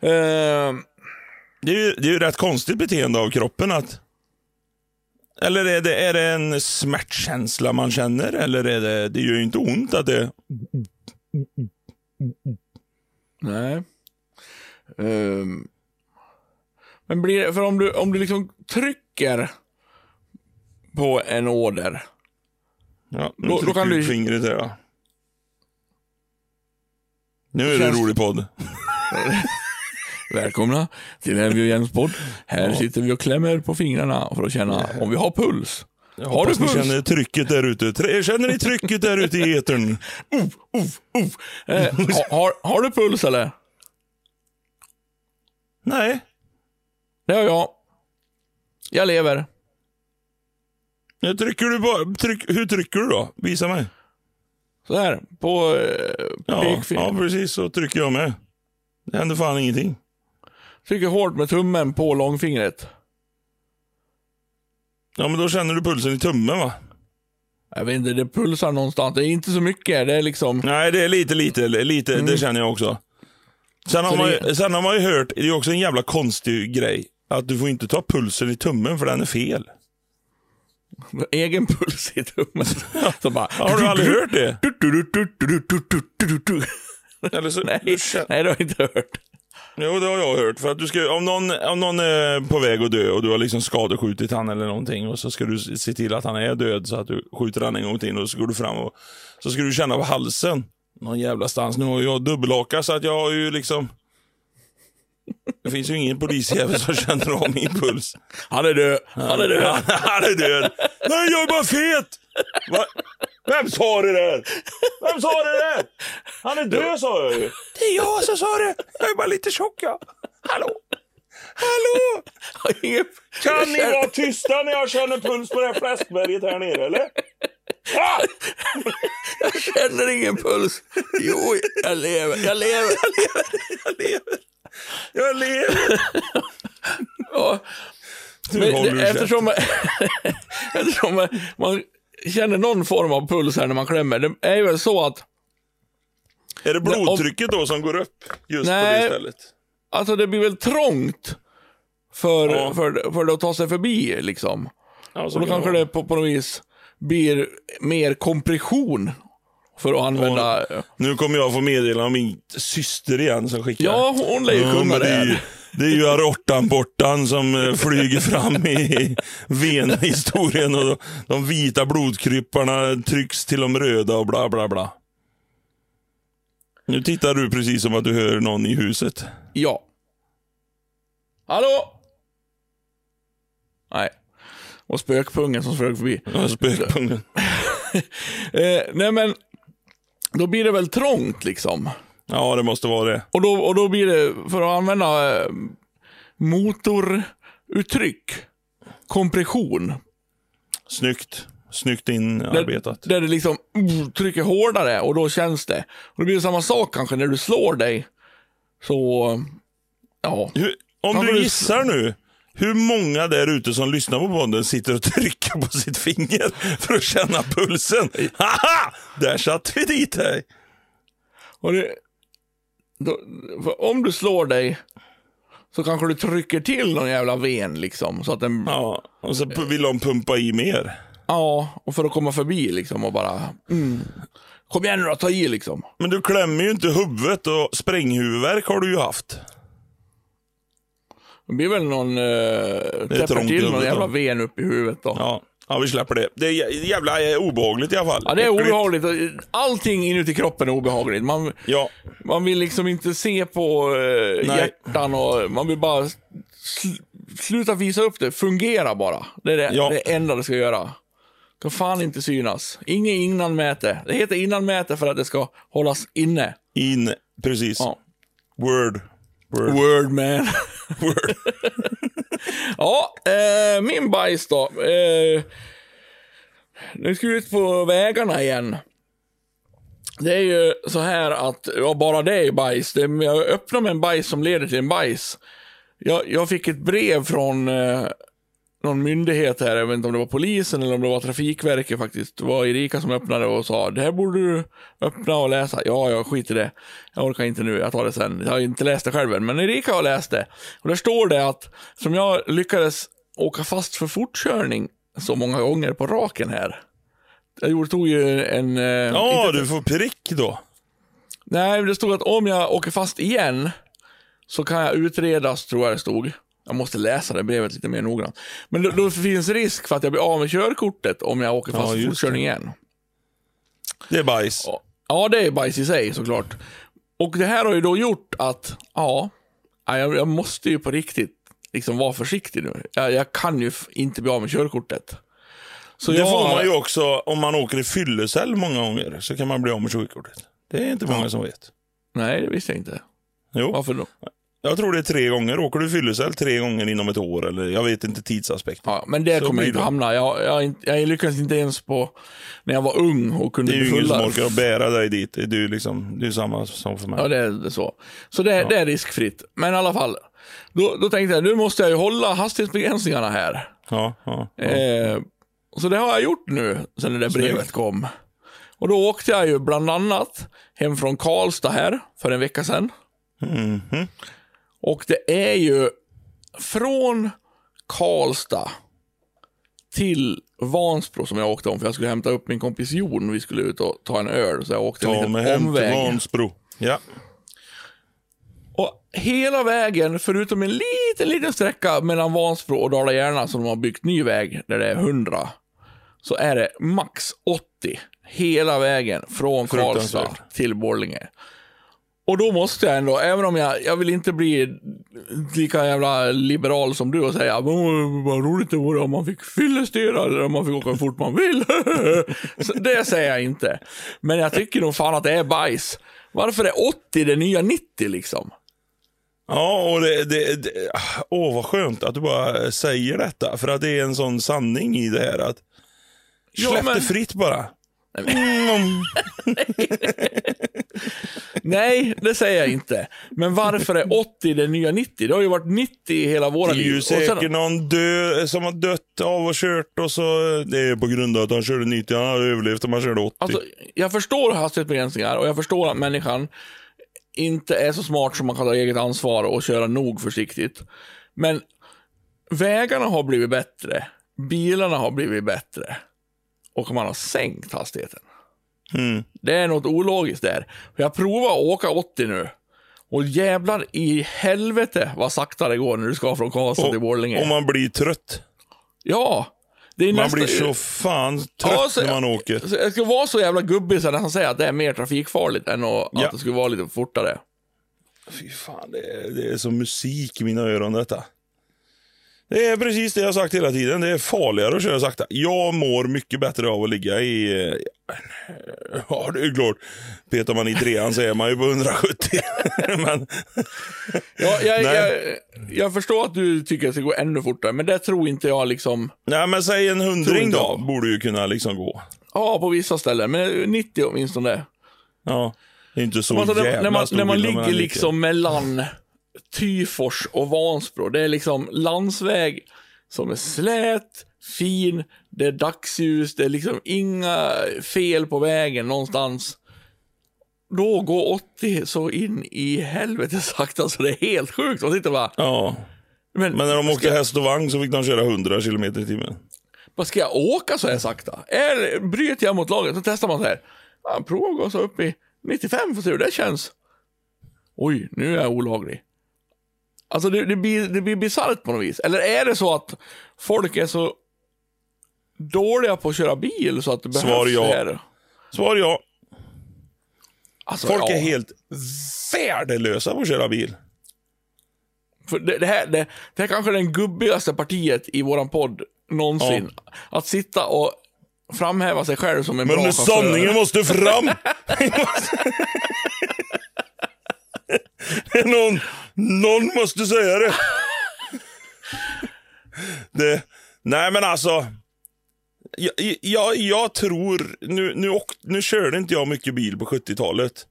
Eh, Det är ju, det är ju rätt konstigt beteende av kroppen att... Eller är det, är det en smärtkänsla man känner? Eller är det... Det gör ju inte ont att det... nej. Ehm, men blir för om du, om du liksom trycker på en åder. Ja, Då- då kan du fingret här då. Nu är det en rolig podd. Välkomna till och Jens podd. Här sitter vi och klämmer på fingrarna för att känna om vi har puls. Jag Har du hoppas ni puls? känner trycket där ute. Känner ni trycket där ute i etern? Eh, har, har, du puls eller? Nej. Det har jag. Jag lever. Nu trycker du bara. Tryck, hur trycker du då? Visa mig. Så här, på eh, Ja, pekfinger. ja, precis så trycker jag med. Det händer fan ingenting. Trycker hårt med tummen på långfingret. Ja, men då känner du pulsen i tummen va? Jag vet inte, det pulsar någonstans. Det är inte så mycket. Det är liksom... Nej, det är lite, lite, lite. Det känner jag också. Sen har, Mm. Man, ju- sen har man ju hört, det är också en jävla konstig grej. att du får inte ta pulsen i tummen för den är fel. Egen puls i tummen. Så bara... Har du aldrig hört det? Nej, Eller så, nej, du känner- det har jag inte hört. Jo, det har jag hört. För att du ska, om, någon, om någon är på väg att dö och du har liksom skadeskjutit han eller någonting och så ska du se till att han är död så att du skjuter han en gång till och så går du fram och så ska du känna på halsen. Någon jävla stans. Nu har jag dubbelhaka så att jag har ju liksom... Det finns ju ingen polisjävel som känner av min puls. Han är död. Han är död. Han är död. Nej, jag är bara fet! Va? Vem sa det där? Vem sa det där? Han är död sa jag ju. Det är jag som sa det. Jag är bara lite tjock ja. Hallå? Hallå? Kan ni vara tysta när jag känner puls på det här fläskberget här nere eller? Ah! Jag känner ingen puls. Jo, jag lever. Jag lever. Jag lever. Jag lever. Ja. Nu Men håller det, du käft. eftersom, eftersom man, man känner någon form av puls här när man klämmer. Det är ju väl så att Är det blodtrycket då som går upp just på Nej. det stället? alltså det blir väl trångt för, Ja. för, för det att ta sig förbi liksom. Ja, så Och då kan kanske det på, på något vis blir mer kompression för att använda. Nu kommer jag få meddela om min syster igen som skickar. Ja, hon lär ju Ja, kunna men det det, är ju, det är ju aortan bortan som eh, flyger fram i venhistorien och de, de vita blodkrypparna trycks till de röda och bla bla bla. Nu tittar du precis som att du hör någon i huset. Ja. Hallå? Nej. Och spökpungen som flög förbi. Ja, Spökpungen. Eh, nej men, då blir det väl trångt liksom. Ja, det måste vara det. Och då, och då blir det, för att använda eh, motoruttryck, kompression. Snyggt. Snyggt inarbetat. Där det liksom uh, trycker hårdare och då känns det. Och det blir samma sak kanske när du slår dig. Så, ja. Hur, om Kan du du- gissar nu, hur många där ute som lyssnar på podden sitter och trycker på sitt finger för att känna pulsen? Haha! Där satt vi dit dig. Det, då, om du slår dig så kanske du trycker till någon jävla ven liksom. Så att den, ja. Ja, och så vill de pumpa i mer. och för att komma förbi liksom och bara, mm. Kom igen nu då, ta i liksom. Men du klämmer ju inte huvudet och spränghuvudvärk har du ju haft. Det blir väl någon, uh, täpper till någon jävla ven upp i huvudet då. Ja, ja vi släpper det. Det är jä- jävla eh, obehagligt i alla fall. Ja, det är obehagligt. Allting inuti kroppen är obehagligt. Man, Ja, man vill liksom inte se på eh, hjärtan och man vill bara sl sluta visa upp det. Fungera bara. Det är det, Ja. det enda det ska göra. Kan fan inte synas. Inget innanmäte. Det heter innanmäte för att det ska hållas inne. in, precis. Ja. Word. Word. Word man. Word. ja, eh, min bajs då. Eh, nu ska vi ut på vägarna igen. Det är ju så här att, ja bara det är bajs. Det, jag öppnar med en bajs som leder till en bajs. Jag, jag fick ett brev från eh, någon myndighet här, jag vet inte om det var polisen eller om det var Trafikverket faktiskt. Det var Erika som öppnade och sa, det här borde du öppna och läsa. Ja, jag skiter i det. Jag orkar inte nu, jag tar det sen. Jag har inte läst det själv än, men Erika har läst det. Och där står det att, som jag lyckades åka fast för fortkörning så många gånger på raken här. Jag gjorde- tog ju en... eh, Ja, inte- du får prick då. Nej, det stod att om jag åker fast igen så kan jag utredas, tror jag det stod. Jag måste läsa det brevet lite mer noggrant. Men då, då finns risk för att jag blir av med körkortet om jag åker Ja, fast för just fortkörning igen. Det är bajs. Ja. Ja, det är bajs i sig såklart. Och det här har ju då gjort att, ja, ja, jag, jag måste ju på riktigt liksom vara försiktig nu. Jag, jag kan ju inte bli av med körkortet. Så Det jag, får man ju också om man åker i fyllecell många gånger. Så kan man bli av med körkortet. Det är inte många som vet. Nej, det visste jag inte. Jo, Varför då? Jag tror det är tre gånger. Åker du fyllecell tre gånger inom ett år, eller jag vet inte tidsaspekten. Ja, men det kommer jag inte hamna. Jag, jag, jag lyckades inte ens på när jag var ung och kunde Det är ju bli ingen som orkar bära dig dit. Det är ju liksom, det är samma som för mig. Ja, det är, så. Så det, det är riskfritt. Men i alla fall, då, då tänkte jag nu måste jag ju hålla hastighetsbegränsningarna här. Ja, ja, ja. Eh, så det har jag gjort nu, sen det där brevet kom. Och då åkte jag ju bland annat hem från Karlstad här för en vecka sedan. Mhm. Och det är ju från Karlstad till Vansbro som jag åkte om för jag skulle hämta upp min kompis Jon. Vi skulle ut och ta en öl så jag åkte en Ta liten mig hem till omväg. Vansbro. Ja. Och hela vägen, förutom en liten, liten sträcka mellan Vansbro och Dala-Järna som de har byggt ny väg, där det är 100, så är det max 80 hela vägen från Karlstad till Borlänge. Och då måste jag ändå, även om jag, jag vill inte bli lika jävla liberal som du och säga "Åh, vad roligt det vore om man fick fyllestera eller om man fick åka hur fort man vill. Så det säger jag inte. Men jag tycker nog fan att det är bajs. Varför är 80 det nya 90 liksom? Ja, och det, det, det, åh vad skönt att du bara säger detta. För att det är en sån sanning i det här att Ja, släpp men- det fritt bara. Mm. Nej, det säger jag inte. Men varför är 80 det nya 90? Det har ju varit 90 i hela våra Det är liv. ju Och sen- säkert någon dö, som har dött av och kört och så det är på grund av att han körde 90. Han hade överlevt om han körde 80. Alltså, jag förstår hastighetsbegränsningar och jag förstår att människan inte är så smart som man kan ta eget ansvar och köra nog försiktigt. Men vägarna har blivit bättre, bilarna har blivit bättre och man har sänkt hastigheten. Mm. Det är något ologiskt där. Jag provar att åka 80 nu. Och jävlar i helvete vad sakta det går när du ska från Karlstad till Borlänge. och man blir trött. Ja. Det är Man nästan- blir så fan trött Ja, så- när man åker. Jag ska vara så jävla gubbig så jag nästan säga att det är mer trafikfarligt än att, Ja. att det skulle vara lite fortare. Fy fan, det är, det är som musik i mina öron detta. Det är precis det jag har sagt hela tiden. Det är farligare att köra sakta. Jag mår mycket bättre av att ligga i... eh, Ja, det är klart. Petar man i trean så är man ju på 170. Men Ja, jag, jag, jag förstår att du tycker att det ska gå ännu fortare, men det tror inte jag liksom... Nej, men säg en hundring då. Borde ju kunna liksom gå. Ja, på vissa ställen, men 90 åtminstone. Ja, det är inte så Alltså, jävla när, man, när man ligger liksom mellan Tyfors och Vansbro. Det är liksom landsväg som är slät, fin, det är dagsljus, det är liksom inga fel på vägen någonstans. Då går 80 så in i helvete sakta så det är helt sjukt. Man sitter bara, Ja, men, men när de ska, åkte häst och vagn så fick de köra 100 km i timmen. vad ska jag åka så här sakta? Eller bryter jag mot laget? Så testar man så här. Ja, prova att gå så upp i 95 för hur det känns. Oj, nu är jag olaglig. Alltså det, det blir, det blir bisarrt på något vis. Eller är det så att folk är så dåliga på att köra bil så att det behövs Svar ja. det här? Svar ja. Alltså, Folk ja. är helt värdelösa på att köra bil. För det, det, här, det, det här kanske är den gubbigaste partiet i våran podd någonsin. Att sitta och framhäva sig själv som en Men bra chaufför. sanningen måste fram! någon, någon måste säga det. det. Nej men alltså. Jag, jag, jag tror, nu, nu, åk, nu körde inte jag mycket bil på 70-talet.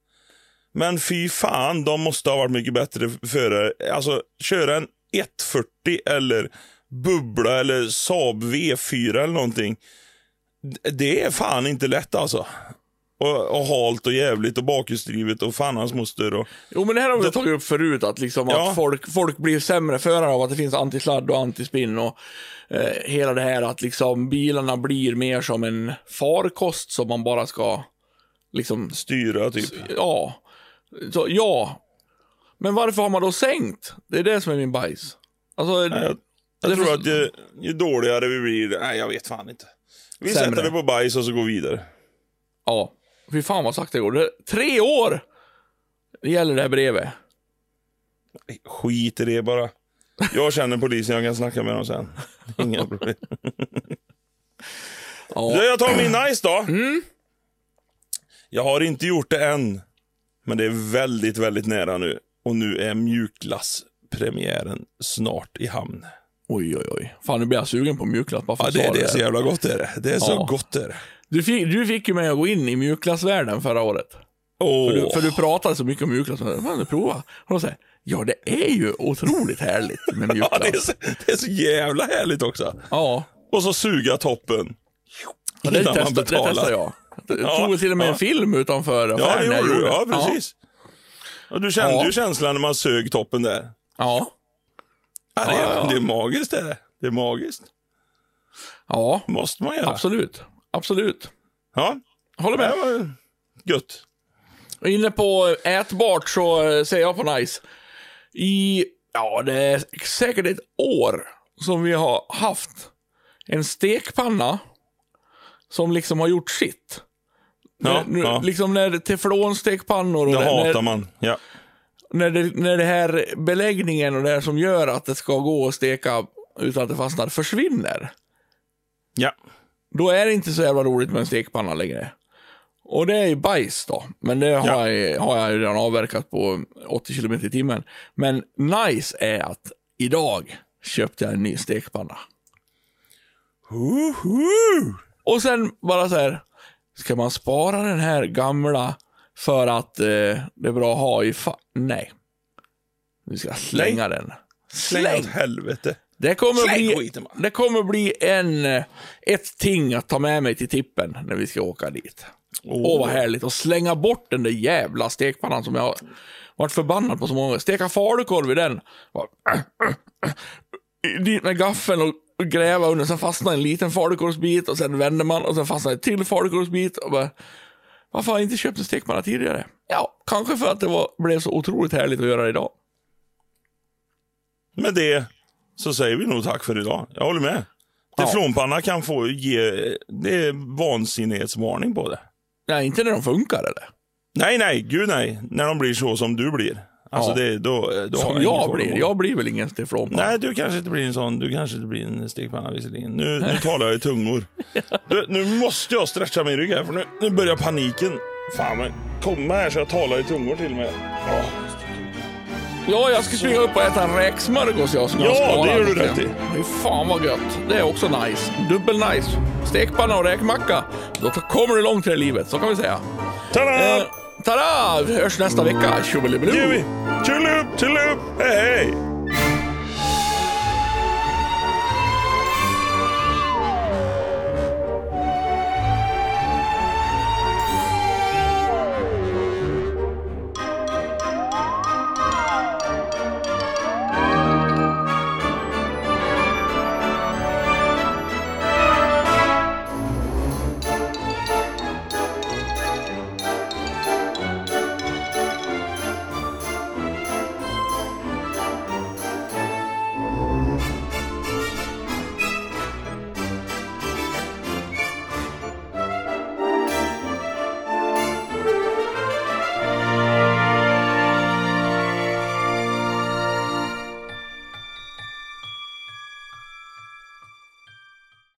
Men fy fan, de måste ha varit mycket bättre förare. Alltså, köra en 140 eller Bubbla eller Saab V4 eller någonting. Det är fan inte lätt alltså. Och, och halt och jävligt och bakhjulsdrivet och fan hans moster. Och, Jo, men det här har vi tagit upp förut, att, liksom Ja. att folk, folk blir sämre förare av att det finns antisladd och antispinn och eh, hela det här att liksom bilarna blir mer som en farkost som man bara ska liksom, styra typ. ja. Så, ja. Men varför har man då sänkt? Det är det som är min bajs. Alltså, Nej, jag, jag tror att ju, ju dåligare vi blir, nej jag vet fan inte. Vi Sämre. sätter det på bajs och så går vi vidare. ja. Fy fan vad sagt det går. Det, tre år! Det gäller det här brevet. Skit i det bara. Jag känner polisen, jag kan snacka med dem sen. Inga problem. Ja. Jag tar min nice då. Jag har inte gjort det än. Men det är väldigt, väldigt nära nu. Och nu är mjukglasspremiären snart i hamn. Oj, oj, oj. Fan, nu blir jag sugen på mjukglass Ja, det, det är så jävla gott är det. Det är så Ja. gott är det. Du fick, du fick ju mig att gå in i mjukglassvärlden förra året. Åh. För, du, för du pratade så mycket om mjukglass. du prova. Och då säger ja det är ju otroligt härligt med Ja, det är, mjukglass. så, det är så jävla härligt också. Ja, Och så suga toppen. ja det, man testade, det testade jag. Jag Ja, tog till och med ja. en film utanför Ja, affären det när jag gjorde du. Ja, det. precis. Och du kände Ja. ju känslan när man sög toppen där. Ja. Ja, det, är, Ja, ja. det är magiskt det. Det är magiskt. Ja, måste man göra. absolut. Absolut. Ja, Håller det med. var gött. Inne på ätbart så eh, ser jag på Nice. I, ja det är säkert ett år som vi har haft en stekpanna som liksom har gjort sitt. Ja, nu, ja. Liksom när teflonstekpannor och Det när, hatar man. Ja. när, det, när det här beläggningen och det här som gör att det ska gå att steka utan att det fastnar försvinner. ja. Då är det inte så jävla roligt med en stekpanna längre. Och det är ju bajs då. Men det har, Ja. jag, har jag ju redan avverkat på 80 km i timmen. Men nice är att idag köpte jag en ny stekpanna. Uhu. Och sen bara så här, ska man spara den här gamla för att eh, det är bra att ha i fa- Nej. Vi ska slänga den. Släng Släng! åt helvete. Det kommer, bli, det kommer bli en, eh, ett ting att ta med mig till tippen när vi ska åka dit. Åh, vad härligt. Och slänga bort den där jävla stekpannan som jag har varit förbannad på så många gånger. Steka falukorv i den. Bara- Dit med gaffeln och gräva under, sen fastnar en liten falukorvsbit och sen vänder man och sen fastnar en till falukorvsbit. Och bara, varför har jag inte köpt en stekpanna tidigare? Ja, kanske för att det var, blev så otroligt härligt att göra det idag. Med det så säger vi nog tack för idag. Jag håller med. Teflonpanna kan få ge... Det är vansinnighetsvarning på det. Nej, inte när de funkar eller? Nej, nej, gud nej. När de blir så som du blir. Alltså Ja. det, då, då Som jag blir. Jag blir väl ingen teflonpanna. Nej, du kanske inte blir en sån. Du kanske inte blir en stekpanna visserligen. Nu, nu talar jag i tungor. Du, nu måste jag stretcha min rygg här, för nu, nu börjar paniken. Fan, men komma här så jag talar i tungor till och med. Ja, Ja, jag ska springa upp och äta en räksmörgås jag som jag Ja, det gör du rätt i. Fy fan vad gött. Det är också nice. Dubbel nice. Stekpanna och räkmacka. Då kommer du långt i livet, så kan vi säga. tada! Eh, tada! Vi hörs nästa vecka. Tjolilup! Tjullup, tjullup, hej hej!